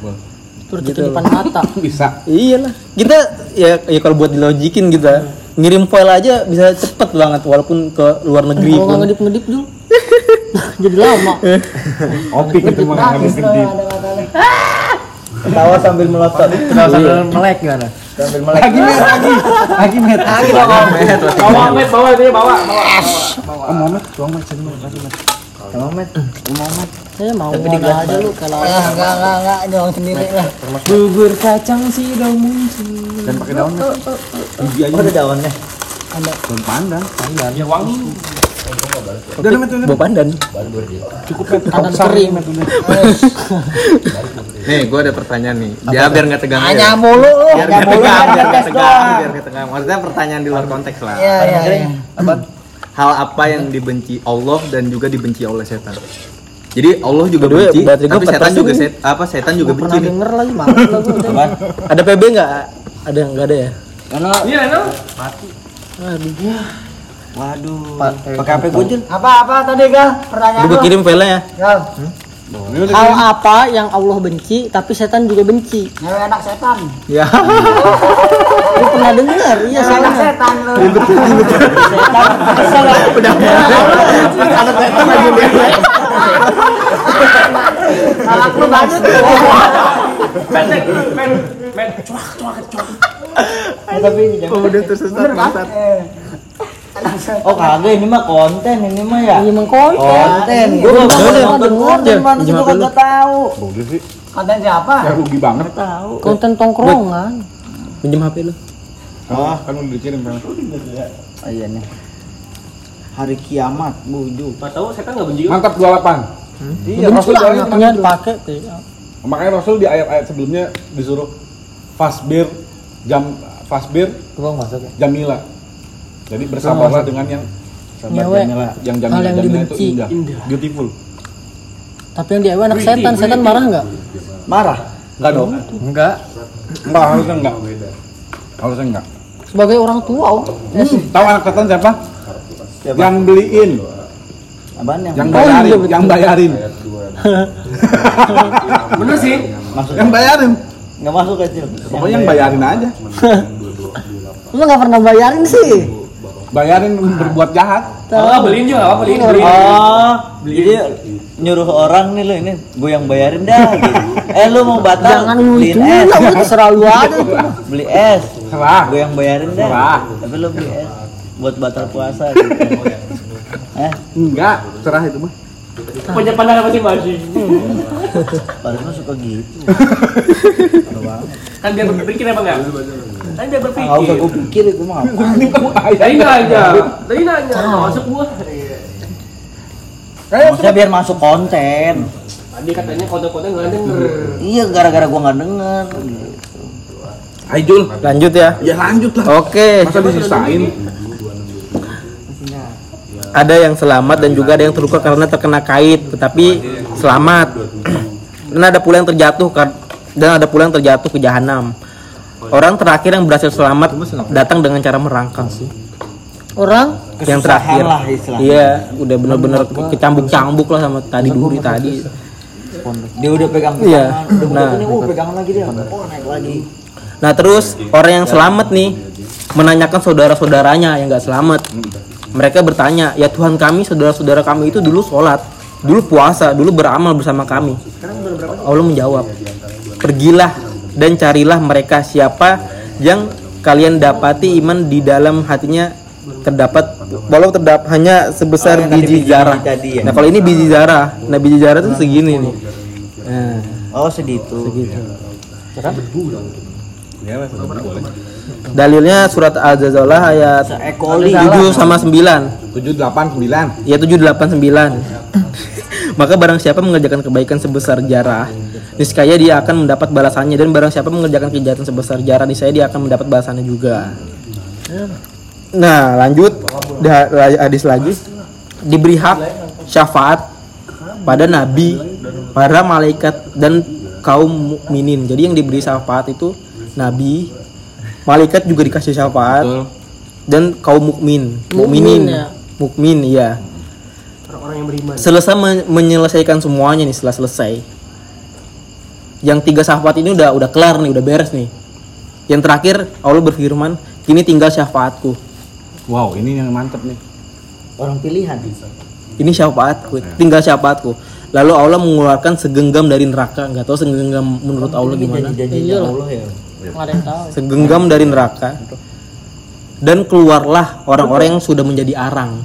[SPEAKER 2] Itu di depan mata.
[SPEAKER 3] Bisa.
[SPEAKER 1] iyalah kita ya ya kalau buat dilogikin kita ngirim file aja bisa cepet banget walaupun ke luar negeri
[SPEAKER 2] Kalau nggak
[SPEAKER 1] pun
[SPEAKER 2] ngedip-ngedip dulu. Jadi lama.
[SPEAKER 3] Ngopi gitu mah habis
[SPEAKER 5] Nangis tuh
[SPEAKER 3] gede.
[SPEAKER 5] ada katanya.
[SPEAKER 6] Tawa sambil melotot.
[SPEAKER 7] Kenal sambil melek gimana?
[SPEAKER 6] Sambil melek.
[SPEAKER 3] Lagi met lagi. Lagi met. Lagi
[SPEAKER 8] Bawa, Met, bawa itu ya, bawa. bawa.
[SPEAKER 3] Oh, mau met, tuang met, sini met.
[SPEAKER 6] Mau met.
[SPEAKER 2] Saya mau ngomong aja lu kalau
[SPEAKER 5] Ah, enggak enggak enggak doang sendiri lah.
[SPEAKER 7] Bubur kacang sidau muncul.
[SPEAKER 3] Dan pakai daun met. Biji aja.
[SPEAKER 6] Oh ada daunnya.
[SPEAKER 3] Daun pandan.
[SPEAKER 8] Ya wangi.
[SPEAKER 3] Udah met, udah.
[SPEAKER 1] bawa pandan
[SPEAKER 3] Cukup met.
[SPEAKER 2] Tangan
[SPEAKER 3] Roksar,
[SPEAKER 2] kering.
[SPEAKER 3] met, udah.
[SPEAKER 9] Nih, gua ada pertanyaan nih. Ya biar nggak tegang
[SPEAKER 5] Hanya
[SPEAKER 9] aja.
[SPEAKER 5] mulu lu.
[SPEAKER 9] Biar
[SPEAKER 5] Hanya
[SPEAKER 9] nggak
[SPEAKER 5] mulu
[SPEAKER 9] tegang, biar nggak tegang, biar tegang. Maksudnya pertanyaan di luar konteks lah.
[SPEAKER 5] Iya iya iya.
[SPEAKER 9] Apa? Hal apa yang dibenci Allah dan juga dibenci oleh setan? Jadi Allah juga
[SPEAKER 1] way,
[SPEAKER 9] benci, tapi setan
[SPEAKER 1] 4%
[SPEAKER 9] juga set, apa setan juga benci
[SPEAKER 2] pernah denger lagi mati udah.
[SPEAKER 1] ada PB nggak ada nggak ada ya
[SPEAKER 8] Iya, Reno.
[SPEAKER 6] Waduh. Pakai HP gue.
[SPEAKER 5] Apa apa tadi Gal? Pertanyaan
[SPEAKER 1] gue kirim filenya
[SPEAKER 5] Gal.
[SPEAKER 3] Ini udah
[SPEAKER 2] Hal apa yang Allah benci tapi setan juga benci?
[SPEAKER 5] Ngewe anak setan.
[SPEAKER 1] Ya.
[SPEAKER 2] Lu pernah dengar? Iya,
[SPEAKER 5] anak setan lu. Anak lu banget.
[SPEAKER 8] Men, men, men, cuak, cuak, cuak.
[SPEAKER 1] Oh, udah tersesat bangsat.
[SPEAKER 4] Oh kagak ini mah konten ini mah ya.
[SPEAKER 2] Ini emang konten.
[SPEAKER 4] Konten. Gue
[SPEAKER 2] nggak pernah denger.
[SPEAKER 4] mana juga kagak tahu.
[SPEAKER 3] Udah sih.
[SPEAKER 5] Konten siapa?
[SPEAKER 3] Ya rugi banget.
[SPEAKER 4] Tahu.
[SPEAKER 2] Konten tongkrongan.
[SPEAKER 1] Pinjam HP lu.
[SPEAKER 3] Ah, kan udah dikirim kan.
[SPEAKER 4] Oh, iya nih. Hari kiamat, buju.
[SPEAKER 8] Nggak tahu, setan nggak benci.
[SPEAKER 3] Mantap 28. Iya, Rasul
[SPEAKER 2] Benci lah
[SPEAKER 3] doain
[SPEAKER 2] anaknya dipakai ya.
[SPEAKER 3] Makanya Rasul di ayat-ayat sebelumnya disuruh fasbir jam fasbir
[SPEAKER 1] Gua masuk ya.
[SPEAKER 3] jamila. Jadi bersabarlah dengan yang sabar
[SPEAKER 2] Nyewe.
[SPEAKER 3] yang jamila,
[SPEAKER 2] yang
[SPEAKER 3] jamila itu
[SPEAKER 2] dibenci.
[SPEAKER 3] indah, beautiful.
[SPEAKER 2] Tapi yang dia anak setan, setan marah nggak?
[SPEAKER 4] Marah.
[SPEAKER 3] Enggak dong.
[SPEAKER 1] Enggak.
[SPEAKER 3] Enggak, harusnya enggak. Harusnya enggak.
[SPEAKER 2] Sebagai orang tua, oh. Ya sih.
[SPEAKER 3] Tahu anak setan siapa? Yang beliin,
[SPEAKER 4] Apaan yang?
[SPEAKER 3] yang
[SPEAKER 2] Oh, iya,
[SPEAKER 3] bayarin,
[SPEAKER 2] betul.
[SPEAKER 3] yang bayarin.
[SPEAKER 8] Bener sih.
[SPEAKER 4] Masuk.
[SPEAKER 3] Yang bayarin.
[SPEAKER 4] Nggak masuk kecil.
[SPEAKER 3] Pokoknya yang bayarin aja.
[SPEAKER 2] Lu nggak pernah bayarin sih.
[SPEAKER 3] Bayarin berbuat jahat.
[SPEAKER 8] Oh, beliin juga, apa beliin, beliin.
[SPEAKER 4] Oh, jadi nyuruh orang nih lo ini gue yang bayarin dah gitu. Eh lu mau batal?
[SPEAKER 2] Jangan lu
[SPEAKER 4] beliin
[SPEAKER 2] itu
[SPEAKER 4] es.
[SPEAKER 2] terserah lu aja.
[SPEAKER 4] Beli es.
[SPEAKER 3] Serah.
[SPEAKER 4] Gue yang bayarin dah.
[SPEAKER 3] Serah.
[SPEAKER 4] Tapi lu beli es buat batal puasa gitu. Eh,
[SPEAKER 3] Enggak, cerah itu mah.
[SPEAKER 8] Punya pandangan masing-masing.
[SPEAKER 4] Mah suka gitu.
[SPEAKER 8] Kan biar berpikir apa enggak? Kan dia
[SPEAKER 4] Ah, Nggak usah
[SPEAKER 8] berpikir.
[SPEAKER 4] gue pikir itu mah.
[SPEAKER 8] Tadi nanya, tadi nanya, masuk gua.
[SPEAKER 4] Maksudnya biar masuk konten.
[SPEAKER 8] Tadi katanya kode-kode nggak denger.
[SPEAKER 4] Iya, gara-gara gua nggak denger.
[SPEAKER 3] Ayo Jul.
[SPEAKER 1] Lanjut ya.
[SPEAKER 3] Ya lanjut lah.
[SPEAKER 1] Oke.
[SPEAKER 3] Masa disisain?
[SPEAKER 1] Ada yang selamat dan juga ada yang terluka karena terkena kait, tetapi selamat. Dan ada pula yang terjatuh dan ada pula yang terjatuh ke jahanam. Orang terakhir yang berhasil selamat datang dengan cara merangkang sih.
[SPEAKER 2] Orang
[SPEAKER 1] yang terakhir
[SPEAKER 4] lah
[SPEAKER 1] iya udah bener-bener kecambuk-cambuk lah sama tadi duri tadi
[SPEAKER 4] Dia udah pegang
[SPEAKER 1] Iya. Nah.
[SPEAKER 4] nah. oh pegangan lagi dia. Oh, naik lagi.
[SPEAKER 1] nah terus orang yang selamat nih menanyakan saudara-saudaranya yang nggak selamat mereka bertanya ya Tuhan kami saudara-saudara kami itu dulu sholat dulu puasa dulu beramal bersama kami Allah menjawab pergilah dan carilah mereka siapa yang kalian dapati iman di dalam hatinya terdapat walau terdapat hanya sebesar
[SPEAKER 4] Oh,
[SPEAKER 1] biji
[SPEAKER 4] biji
[SPEAKER 1] zarah.
[SPEAKER 4] tadi ya?
[SPEAKER 1] Nah kalau ini biji zarah, nah biji zarah itu segini nih. Nah,
[SPEAKER 4] Oh, segitu.
[SPEAKER 1] segitu.
[SPEAKER 3] Ya.
[SPEAKER 1] Dalilnya surat Al-Zazalah ayat
[SPEAKER 4] Seekoli.
[SPEAKER 1] 7 sama 9.
[SPEAKER 3] 7 8 9.
[SPEAKER 1] Ya 7 8 9. Maka barang siapa mengerjakan kebaikan sebesar jarah, niscaya dia akan mendapat balasannya dan barang siapa mengerjakan kejahatan sebesar jarah, niscaya dia akan mendapat balasannya juga. Nah, lanjut hadis lagi diberi hak syafaat pada nabi, para malaikat dan kaum mukminin. Jadi yang diberi syafaat itu nabi, malaikat juga dikasih syafaat
[SPEAKER 3] Betul.
[SPEAKER 1] dan kaum mukmin,
[SPEAKER 2] Mukmin,
[SPEAKER 1] mukminin,
[SPEAKER 2] ya.
[SPEAKER 1] Mukmin iya.
[SPEAKER 8] Orang-orang yang beriman.
[SPEAKER 1] Selesai men- menyelesaikan semuanya nih setelah selesai. Yang tiga syafaat ini udah udah kelar nih, udah beres nih. Yang terakhir Allah berfirman, kini tinggal syafaatku.
[SPEAKER 3] Wow, ini yang mantep nih.
[SPEAKER 4] Orang pilihan.
[SPEAKER 1] Ini syafaatku, tinggal syafaatku. Lalu Allah mengeluarkan segenggam dari neraka, nggak tahu segenggam menurut Allah gimana.
[SPEAKER 4] Janji-janjinya
[SPEAKER 2] Iya lah.
[SPEAKER 4] Allah ya.
[SPEAKER 2] nggak ada yang tahu.
[SPEAKER 1] Segenggam dari neraka. Dan keluarlah orang-orang yang sudah menjadi arang.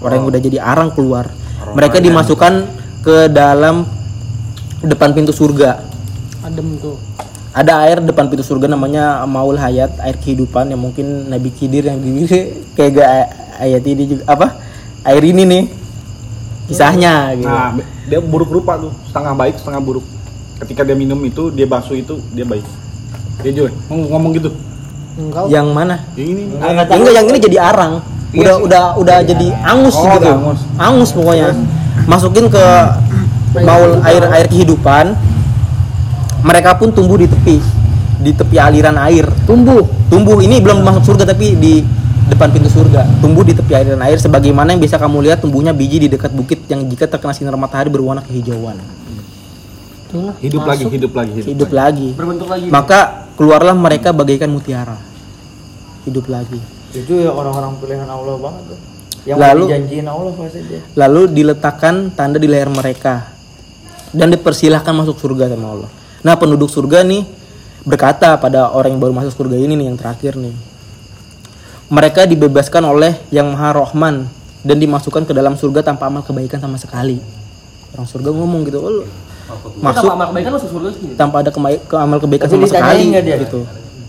[SPEAKER 1] Orang yang udah jadi arang keluar. Mereka dimasukkan ke dalam depan pintu surga.
[SPEAKER 2] Adem tuh.
[SPEAKER 1] Ada air depan pintu surga namanya Maul Hayat, air kehidupan yang mungkin Nabi Khidir yang diri kayak gak ayat ini juga apa? Air ini nih. Kisahnya gitu.
[SPEAKER 3] Nah, dia buruk rupa tuh, setengah baik, setengah buruk. Ketika dia minum itu, dia basuh itu, dia baik. Dia juga ngomong, ngomong gitu.
[SPEAKER 2] Enggak.
[SPEAKER 1] Yang mana?
[SPEAKER 3] Yang ini.
[SPEAKER 1] Enggak yang ini jadi arang. Udah udah udah jadi angus
[SPEAKER 3] Oh,
[SPEAKER 1] gitu.
[SPEAKER 3] angus.
[SPEAKER 1] Angus pokoknya. Masukin ke baul air air kehidupan. Mereka pun tumbuh di tepi di tepi aliran air.
[SPEAKER 2] Tumbuh.
[SPEAKER 1] Tumbuh ini belum masuk surga tapi di depan pintu surga, tumbuh di tepi aliran air sebagaimana yang bisa kamu lihat tumbuhnya biji di dekat bukit yang jika terkena sinar matahari berwarna kehijauan.
[SPEAKER 2] Itulah.
[SPEAKER 3] Hidup lagi, hidup lagi, hidup,
[SPEAKER 1] Hidup lagi.
[SPEAKER 8] Berbentuk lagi.
[SPEAKER 1] Maka keluarlah mereka bagaikan mutiara. Hidup lagi.
[SPEAKER 4] Itu ya orang-orang pilihan Allah banget tuh. Yang
[SPEAKER 1] Lalu-
[SPEAKER 4] dijanjiin Allah pasti dia.
[SPEAKER 1] Lalu diletakkan tanda di leher mereka dan dipersilahkan masuk surga sama Allah. Nah penduduk surga nih berkata pada orang yang baru masuk surga ini nih yang terakhir nih. Mereka dibebaskan oleh yang maha rohman dan dimasukkan ke dalam surga tanpa amal kebaikan sama sekali. Orang surga ngomong gitu, "Oh, masuk
[SPEAKER 8] Tanpa amal kebaikan masuk surga sih.
[SPEAKER 1] tanpa ada kema- ke amal kebaikan
[SPEAKER 4] Tapi
[SPEAKER 1] sama sekali gitu.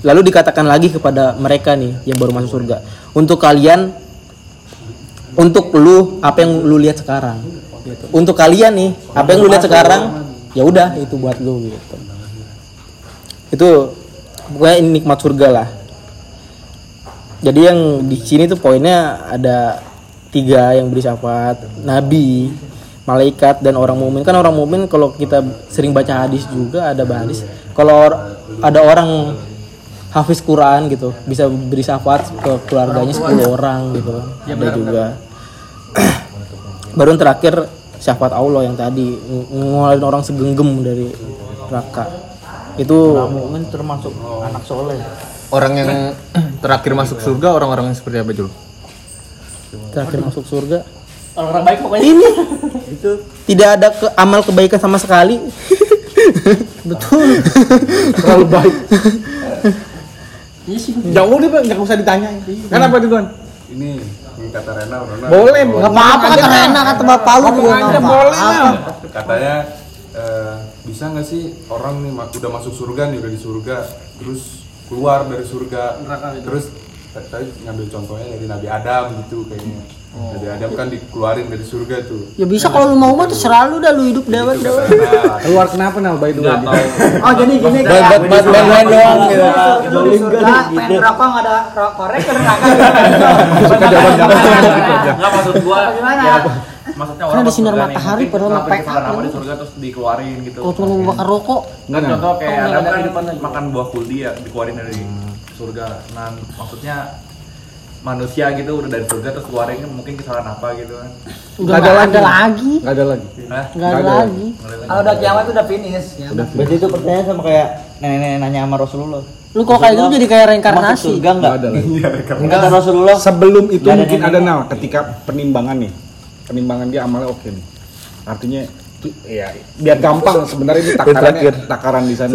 [SPEAKER 1] Lalu dikatakan lagi kepada mereka nih yang baru masuk surga, untuk kalian untuk lu apa yang lu lihat sekarang gitu. Untuk kalian nih, apa yang lu lihat sekarang ya udah itu buat lu gitu. Itu pokoknya ini nikmat surga lah. Jadi yang di sini tuh poinnya ada tiga yang beri syafaat, nabi, malaikat dan orang mukmin. Kan orang mukmin kalau kita sering baca hadis juga ada hadis. Kalau ada orang hafiz Quran gitu bisa beri syafaat ke keluarganya 10 orang gitu. ada juga. Baru yang terakhir syafaat Allah yang tadi ng- ngeluarin orang segenggam dari neraka. Itu
[SPEAKER 4] mukmin termasuk anak soleh.
[SPEAKER 9] Orang yang terakhir masuk surga orang-orang yang seperti apa Jul?
[SPEAKER 1] terakhir masuk surga.
[SPEAKER 8] Orang-orang baik pokoknya.
[SPEAKER 1] Ini itu tidak ada ke amal kebaikan sama sekali. Betul.
[SPEAKER 3] Terlalu baik.
[SPEAKER 8] Iya sih.
[SPEAKER 3] Jauh deh bang, nggak usah ditanyain. Kenapa tuh Don?
[SPEAKER 10] Ini ini kata Rena, Rena.
[SPEAKER 3] Boleh,
[SPEAKER 5] Gak apa-apa kata Rena kata bapak lu juga
[SPEAKER 3] boleh.
[SPEAKER 10] Katanya eh, bisa nggak sih orang nih udah masuk surga nih udah di surga, terus keluar dari surga, terus tadi ngambil contohnya dari Nabi Adam gitu kayaknya. Nabi Adam kan dikeluarin dari surga tuh.
[SPEAKER 2] Ya bisa kalau lu mau mah terserah lu dah lu hidup dewa
[SPEAKER 10] Gitu
[SPEAKER 2] dewa.
[SPEAKER 3] Keluar kenapa nal bayi dulu?
[SPEAKER 5] Oh jadi gini
[SPEAKER 4] Buat
[SPEAKER 5] kayak
[SPEAKER 4] buat main-main doang gitu.
[SPEAKER 5] Lu di surga pengen rokok nggak ada korek ke neraka.
[SPEAKER 7] Enggak maksud gua
[SPEAKER 5] Gimana?
[SPEAKER 7] ya, maksudnya
[SPEAKER 2] Kan
[SPEAKER 7] orang
[SPEAKER 2] ada
[SPEAKER 7] masuk
[SPEAKER 2] sinar
[SPEAKER 7] surga nih,
[SPEAKER 2] matahari, padahal
[SPEAKER 7] ngelakuin
[SPEAKER 2] ngepek
[SPEAKER 7] kesalahan apa di surga terus dikeluarin gitu.
[SPEAKER 2] Kalau cuma mau bakar rokok,
[SPEAKER 3] Enggak
[SPEAKER 7] Kan
[SPEAKER 3] Nal.
[SPEAKER 7] contoh kayak
[SPEAKER 8] Oh, nggak
[SPEAKER 7] Adam
[SPEAKER 8] ada
[SPEAKER 7] kan makan buah kuldi ya dikeluarin dari surga. Nah, maksudnya manusia gitu udah dari surga terus keluarin mungkin kesalahan apa gitu kan.
[SPEAKER 2] udah
[SPEAKER 3] Nggak ada
[SPEAKER 2] ada lagi.
[SPEAKER 3] Nggak ada lagi.
[SPEAKER 7] Hah?
[SPEAKER 2] Nggak ada lagi.
[SPEAKER 5] Kalau udah kiamat udah finish ya.
[SPEAKER 3] Udah
[SPEAKER 4] Berarti itu pertanyaan sama kayak nenek-nenek nanya sama Rasulullah.
[SPEAKER 2] Lu kalau kayak gitu jadi kayak reinkarnasi.
[SPEAKER 4] surga enggak?
[SPEAKER 3] Nggak ada lagi.
[SPEAKER 4] Kata Rasulullah
[SPEAKER 3] Sebelum itu mungkin ada nal ketika penimbangan nih. Penimbangan dia amalnya oke nih. Artinya ya biar gampang sebenarnya ini takarannya takaran di sana.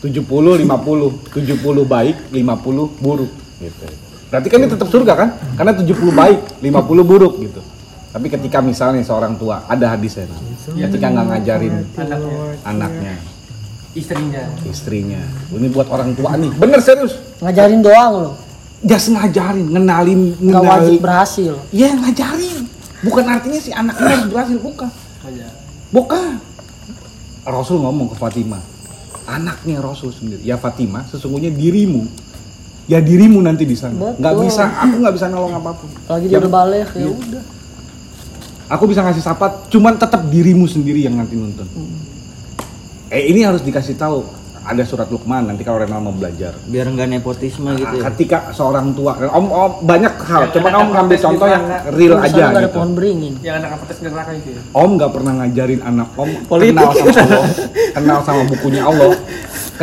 [SPEAKER 1] Sugeng kelaka.
[SPEAKER 3] 70 50, 70 baik, 50 buruk gitu. Berarti kan ini tetap surga kan? Karena 70 baik, 50 buruk gitu. Tapi ketika misalnya seorang tua ada hadisnya, ketika nggak ngajarin anaknya,
[SPEAKER 8] Istrinya.
[SPEAKER 3] istrinya, ini buat orang tua nih, bener serius,
[SPEAKER 2] Ngajarin doang lo.
[SPEAKER 3] just ngajarin, ngenalin,
[SPEAKER 2] Nggak wajib berhasil.
[SPEAKER 3] ya ngajarin, bukan artinya si anaknya harus berhasil, bukan, bukan. Rasul ngomong ke Fatimah, anaknya Rasul sendiri, ya Fatimah, sesungguhnya dirimu, ya dirimu nanti di sana, nggak bisa, aku nggak bisa nolong apa pun.
[SPEAKER 2] Lagi dia udah balik ya udah.
[SPEAKER 3] Aku bisa ngasih syafaat, cuman tetap dirimu sendiri yang nanti nuntun. Eh ini harus dikasih tahu. Ada surat Luqman nanti kalau Renal mau belajar.
[SPEAKER 4] biar enggak nepotisme gitu ya.
[SPEAKER 3] Ketika seorang tua, om, om banyak hal. Cuman om ngambil contoh yang real aja
[SPEAKER 2] nggak ada
[SPEAKER 3] gitu.
[SPEAKER 2] pohon beringin.
[SPEAKER 8] Yang anak neraka itu ya.
[SPEAKER 3] Om nggak pernah ngajarin anak om kenal sama Allah, kenal sama bukunya Allah.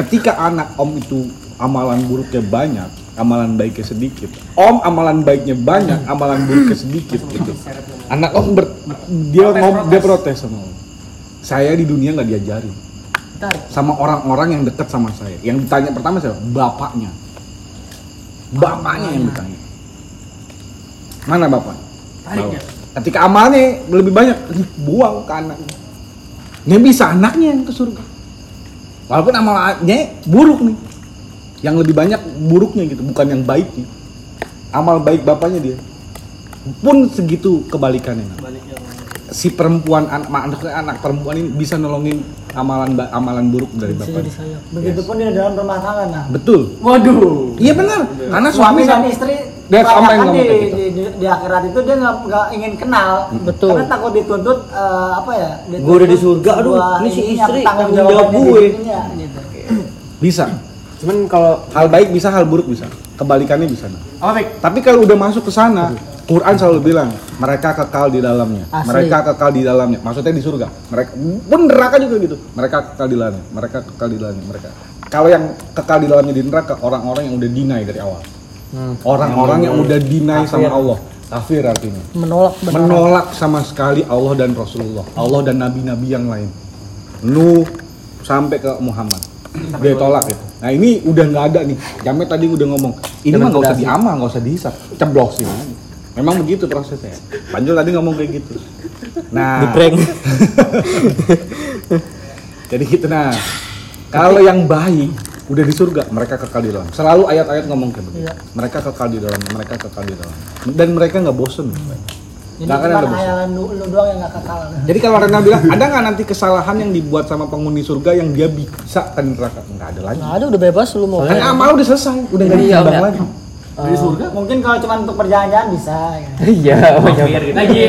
[SPEAKER 3] Ketika anak om itu amalan buruknya banyak, amalan baiknya sedikit. Om amalan baiknya banyak, amalan buruknya sedikit gitu. Anak om ber, dia ngom, dia protes sama om. Saya di dunia nggak diajarin sama orang-orang yang dekat sama saya. Yang ditanya pertama siapa? Bapaknya. Bapaknya yang ditanya. Mana bapak?
[SPEAKER 8] Tariknya.
[SPEAKER 3] Ketika amalnya lebih banyak, buang ke anaknya. Nggak bisa anaknya yang ke surga. Walaupun amalnya buruk nih. Yang lebih banyak buruknya gitu, bukan yang baiknya. Amal baik bapaknya dia. Pun segitu kebalikannya. Si perempuan anak anak, anak perempuan ini bisa nolongin amalan amalan buruk dari
[SPEAKER 2] sayap.
[SPEAKER 5] Begitupun di dalam rumah tangga nah.
[SPEAKER 3] Betul.
[SPEAKER 8] Waduh.
[SPEAKER 3] Iya benar. Karena
[SPEAKER 5] suami
[SPEAKER 3] suami
[SPEAKER 5] dan
[SPEAKER 3] sama
[SPEAKER 5] istri
[SPEAKER 3] yang
[SPEAKER 5] kebanyakan
[SPEAKER 3] ngomong
[SPEAKER 5] di,
[SPEAKER 3] kayak gitu.
[SPEAKER 5] di, di, di akhirat itu dia nggak nggak ingin kenal
[SPEAKER 2] Betul.
[SPEAKER 5] karena takut dituntut eh, apa ya dituntut
[SPEAKER 4] Gua udah di surga, aduh, ini si istri,
[SPEAKER 5] tanggung
[SPEAKER 4] tanggung jawab gue.
[SPEAKER 5] dirinya, gitu.
[SPEAKER 3] bisa.
[SPEAKER 1] Cuman kalau
[SPEAKER 3] Hal baik bisa, hal buruk bisa. Kebalikannya di sana.
[SPEAKER 8] Apa Bek?
[SPEAKER 3] Tapi kalau udah masuk ke sana, Quran selalu bilang mereka kekal di dalamnya.
[SPEAKER 2] Asli.
[SPEAKER 3] Mereka kekal di dalamnya. Maksudnya di surga. Mereka pun neraka juga gitu. Mereka kekal di dalamnya. Mereka kekal di dalamnya. Mereka. Kalau yang kekal di dalamnya di neraka orang-orang yang udah deny dari awal. Orang-orang yang udah deny sama Allah. Kafir artinya.
[SPEAKER 2] menolak benar
[SPEAKER 3] Menolak sama sekali Allah dan Rasulullah. Allah dan nabi-nabi yang lain. Nuh sampai ke Muhammad. Dia tolak itu. Nah ini udah nggak ada nih. Jamet tadi udah ngomong. Ini mah nggak usah diamal, nggak usah dihisap, ceblosin aja. Memang begitu prosesnya. Panjul tadi ngomong kayak gitu. Nah,
[SPEAKER 1] Di prank.
[SPEAKER 3] jadi gitu nah. Kalau yang baik udah di surga, mereka kekal di dalam. Selalu ayat-ayat ngomong kayak begitu. Mereka kekal di dalam, mereka kekal di dalam. Dan mereka nggak bosen.
[SPEAKER 5] Jadi
[SPEAKER 3] akan
[SPEAKER 5] cuma hayalan lu, lu doang yang gak kekal.
[SPEAKER 3] Jadi kalau Rena bilang, ada nggak nanti kesalahan yang dibuat sama penghuni surga yang dia bisa ke neraka? Nggak ada lagi.
[SPEAKER 2] nggak ada udah bebas lu mau
[SPEAKER 3] Kan amal udah selesai, udah nggak
[SPEAKER 2] Iya,
[SPEAKER 3] ditimbang lagi.
[SPEAKER 5] Di surga mungkin kalau cuma untuk perjalan-jalan bisa. Ya.
[SPEAKER 1] Iya,
[SPEAKER 8] Lagi, lagi.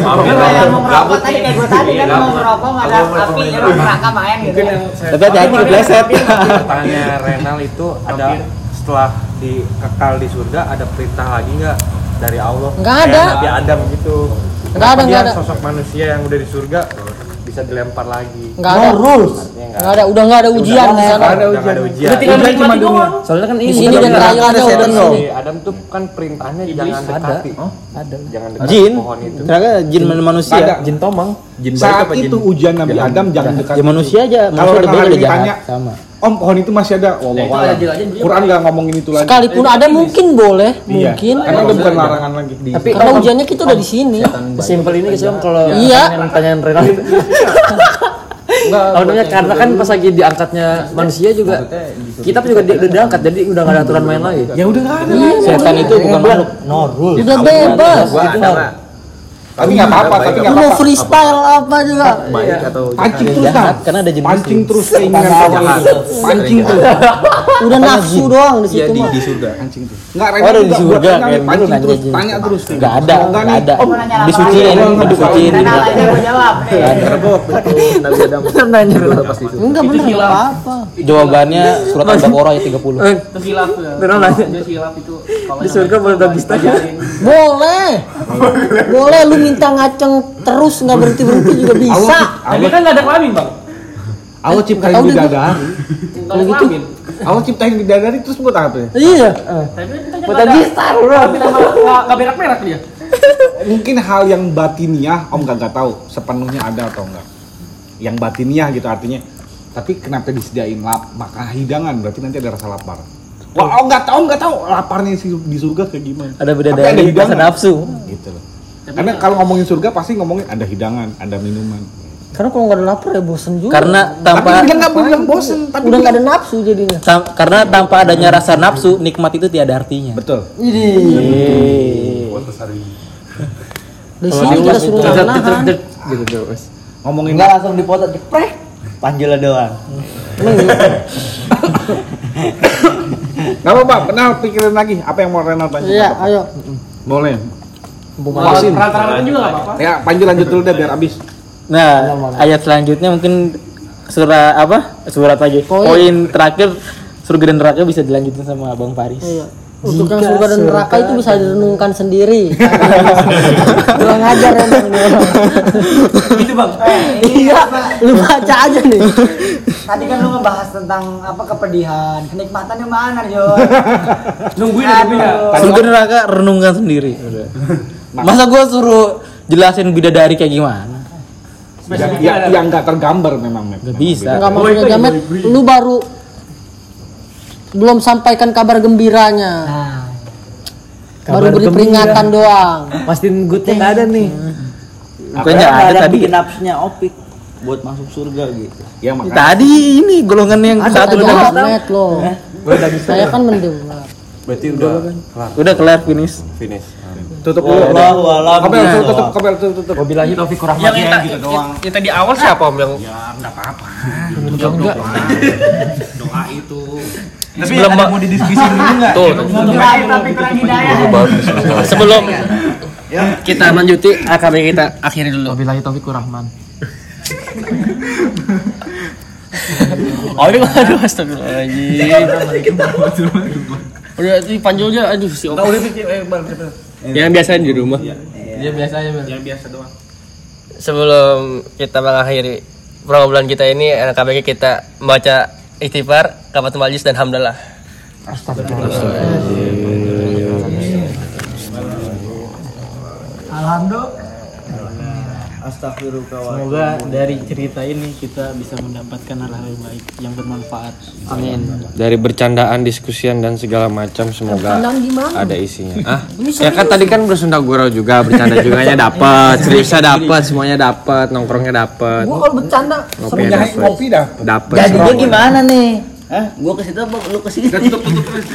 [SPEAKER 5] Kalau yang mau merokok tadi kayak gue tadi kan mau merokok nggak ada api neraka main gitu.
[SPEAKER 8] Mungkin yang saya
[SPEAKER 1] Tapi hati-hati kepleset.
[SPEAKER 7] Pertanyaannya Renal itu ada setelah di kekal di surga ada perintah lagi nggak dari Allah?
[SPEAKER 2] Nggak
[SPEAKER 7] Kayak
[SPEAKER 2] ada.
[SPEAKER 7] Nabi Adam gitu.
[SPEAKER 2] Nggak ada, nggak
[SPEAKER 7] dia
[SPEAKER 2] ada.
[SPEAKER 7] Sosok manusia yang udah di surga bisa dilempar lagi.
[SPEAKER 2] nggak ada
[SPEAKER 6] rules.
[SPEAKER 2] Nggak ada udah nggak ada ujian di sana
[SPEAKER 7] Nggak ada ujian. Ada ujian.
[SPEAKER 8] Udah tinggal menikmati doang.
[SPEAKER 1] Soalnya kan ini
[SPEAKER 2] sini dan udah di sini
[SPEAKER 7] Si Adam tuh kan perintahnya jangan dekati.
[SPEAKER 2] ada
[SPEAKER 7] Jangan dekati
[SPEAKER 1] jin.
[SPEAKER 7] pohon itu.
[SPEAKER 1] Ternyata jin mana manusia.
[SPEAKER 3] Ada.
[SPEAKER 1] Jin tomang.
[SPEAKER 9] Jin baik
[SPEAKER 3] Saat
[SPEAKER 9] apa jin?
[SPEAKER 3] itu ujian Nabi Adam jangan dekat.
[SPEAKER 1] Ya manusia aja.
[SPEAKER 3] Kalau
[SPEAKER 1] udah beda udah
[SPEAKER 3] ini
[SPEAKER 1] sama.
[SPEAKER 3] Om pohon itu masih ada. Allah
[SPEAKER 8] itu ada juga aja beliau
[SPEAKER 3] Quran nggak ngomongin itu lagi.
[SPEAKER 2] sekalipun ada mungkin boleh
[SPEAKER 3] Iya.
[SPEAKER 2] mungkin
[SPEAKER 3] Karena udah bukan larangan lagi. Di
[SPEAKER 1] Tapi
[SPEAKER 2] karena ujiannya kita udah di sini
[SPEAKER 1] Simpel ini guys om kalau
[SPEAKER 2] Iya.
[SPEAKER 1] pertanyaan Renal itu. Apa namanya karena kan pas lagi diangkatnya manusia juga kita juga di, udah diangkat jadi udah gak ada aturan main lagi.
[SPEAKER 3] ya udah nggak ada.
[SPEAKER 1] Setan itu bukan makhluk.
[SPEAKER 6] No rules.
[SPEAKER 2] udah bebas
[SPEAKER 9] Pak.
[SPEAKER 3] Tapi nggak apa-apa. Tapi nggak
[SPEAKER 2] mau
[SPEAKER 3] apa-apa.
[SPEAKER 2] freestyle apa juga
[SPEAKER 9] baik atau
[SPEAKER 3] Pancing terus
[SPEAKER 1] jahat,
[SPEAKER 3] nah.
[SPEAKER 1] karena ada jin
[SPEAKER 3] Pancing terus keinginan. Pancing terus.
[SPEAKER 2] udah nafsu doang di
[SPEAKER 9] Iya
[SPEAKER 2] situ
[SPEAKER 9] di
[SPEAKER 2] mah
[SPEAKER 9] di surga.
[SPEAKER 3] Pancing terus. Nggak
[SPEAKER 1] Oh, ada di surga,
[SPEAKER 3] pancing terus. Tanya terus.
[SPEAKER 1] Gak ada,
[SPEAKER 3] Enggak nih.
[SPEAKER 1] gak ada. Disuciin,
[SPEAKER 9] Nabi Adam.
[SPEAKER 1] Nanya
[SPEAKER 9] Udah
[SPEAKER 2] enggak bener nggak apa
[SPEAKER 1] Jawabannya surat Al-Baqarah ayat 30.
[SPEAKER 8] Itu hilaf ya. Itu kalau
[SPEAKER 1] Di surga boleh bagus
[SPEAKER 8] ajarin.
[SPEAKER 2] boleh boleh lu minta ngaceng terus nggak berhenti berhenti juga bisa
[SPEAKER 8] Tapi kan nggak ada kelamin bang.
[SPEAKER 3] Allah ciptain bidadari.
[SPEAKER 8] Nggak ada kelamin.
[SPEAKER 3] Allah ciptain bidadari terus buat apa ya?
[SPEAKER 2] iya
[SPEAKER 8] Tapi kita
[SPEAKER 2] buat
[SPEAKER 8] nggak ada.
[SPEAKER 2] gitar bro
[SPEAKER 8] Tapi nama nggak nggak berak-berak dia.
[SPEAKER 3] Mungkin hal yang batiniah Om gak, gak tahu sepenuhnya ada atau enggak. Yang batiniah gitu artinya. Tapi kenapa disediain lap makan hidangan berarti nanti ada rasa lapar. Wah, Om nggak tahu nggak tahu laparnya di surga kayak gimana.
[SPEAKER 1] Ada beda
[SPEAKER 3] Tapi ada
[SPEAKER 1] dari
[SPEAKER 3] hidangan.
[SPEAKER 1] nafsu.
[SPEAKER 3] Gitu loh. Karena kalau ngomongin surga pasti ngomongin ada hidangan, ada minuman.
[SPEAKER 2] karena kalau nggak ada lapar ya bosen juga
[SPEAKER 1] Karena
[SPEAKER 3] Tapi
[SPEAKER 1] tanpa
[SPEAKER 3] dia nggak bilang bosen, tapi
[SPEAKER 2] udah nggak ada nafsu jadinya
[SPEAKER 1] tam- karena tanpa adanya rasa nafsu, nikmat itu tiada artinya.
[SPEAKER 3] betul.
[SPEAKER 10] Ini.
[SPEAKER 2] di sini kita suruh nahan
[SPEAKER 1] Gitu terus.
[SPEAKER 3] Ngomongin
[SPEAKER 6] Enggak langsung dipotong jeprek. Panjula doang.
[SPEAKER 3] Gak apa-apa, kenal pikirin lagi apa yang mau Renal tanya.
[SPEAKER 2] iya ayo
[SPEAKER 3] Boleh.
[SPEAKER 8] Kalau
[SPEAKER 3] Puasin.
[SPEAKER 8] Rata-rata juga nggak apa-apa.
[SPEAKER 3] Ya, Panji lanjut dulu deh biar habis.
[SPEAKER 1] Nah, ayat selanjutnya mungkin surat apa? Surat lagi.
[SPEAKER 2] Poin.
[SPEAKER 1] Poin terakhir surga dan neraka bisa dilanjutin sama Bang Faris.
[SPEAKER 2] Iya. Untuk yang surga dan neraka itu bisa direnungkan sendiri. Kurang ajar emang dia.
[SPEAKER 8] Gitu bang.
[SPEAKER 2] Iya, lu baca aja nih.
[SPEAKER 5] Tadi kan lu ngebahas tentang apa kepedihan, kenikmatannya mana, Jo?
[SPEAKER 8] Nungguin ya, nungguin ya.
[SPEAKER 1] Surga dan neraka renungkan sendiri. Masa gua suruh jelasin bidadari kayak gimana?
[SPEAKER 3] Ya, ya, yang nggak tergambar memang. Gak
[SPEAKER 1] bisa.
[SPEAKER 2] Enggak maksudnya Jamet, lu baru belum sampaikan kabar gembiranya. baru beri peringatan doang.
[SPEAKER 1] Pastiin good nggak ada nih.
[SPEAKER 6] Yang
[SPEAKER 1] ada
[SPEAKER 6] ada
[SPEAKER 1] tadi.
[SPEAKER 6] bikin nafsunya opik buat masuk surga gitu.
[SPEAKER 3] Ya makanya.
[SPEAKER 1] Tadi ini golongan yang
[SPEAKER 2] Ada
[SPEAKER 1] satu udah
[SPEAKER 2] Jamet loh. Saya kan mendengar.
[SPEAKER 7] Berarti udah kelar.
[SPEAKER 1] udah kelar finish.
[SPEAKER 7] Finish.
[SPEAKER 3] Tutup dulu.
[SPEAKER 6] Wallahu a'lam
[SPEAKER 3] Kabel tutup, kabel tutup, tutup.
[SPEAKER 1] Wabillahi taufiq
[SPEAKER 8] Yang
[SPEAKER 1] warahmatullahi
[SPEAKER 8] kita, gitu doang. Yang tadi awal siapa om yang?
[SPEAKER 10] Doa itu.
[SPEAKER 8] Tapi sebelum ada mau didiskusin dulu nggak? Tuh.
[SPEAKER 5] Tapi kurang hidayah.
[SPEAKER 8] Sebelum kita lanjuti AKB kita akhiri dulu.
[SPEAKER 1] Wabillahi taufiq warahman.
[SPEAKER 8] Oh ini aduh astagfirullahaladzim.
[SPEAKER 4] Udah itu panjul aja aduh si Opa.
[SPEAKER 3] udah pikir eh bang cepet.
[SPEAKER 4] Yang biasa di rumah.
[SPEAKER 11] Iya biasa aja.
[SPEAKER 3] Yang biasa doang.
[SPEAKER 8] sebelum kita mengakhiri pergaulan kita ini baiknya kita membaca istighfar, kafatul majlis dan hamdalah.
[SPEAKER 5] Alhamdulillah.
[SPEAKER 6] Astagfirullah.
[SPEAKER 12] Semoga dari cerita ini kita bisa mendapatkan hal-hal yang baik yang bermanfaat.
[SPEAKER 2] Amin.
[SPEAKER 7] Dari bercandaan, diskusian dan segala macam semoga ada isinya. Ah, ya kan tadi kan bersunda gurau juga, bercanda juga nya dapat, seriusnya dapat, semuanya dapat, nongkrongnya dapat.
[SPEAKER 2] Gua kalau bercanda
[SPEAKER 7] Ngopi dapat.
[SPEAKER 3] Kopi dah.
[SPEAKER 7] Dapat.
[SPEAKER 6] Jadinya gimana nih? Hah? Gua ke situ apa lu ke sini?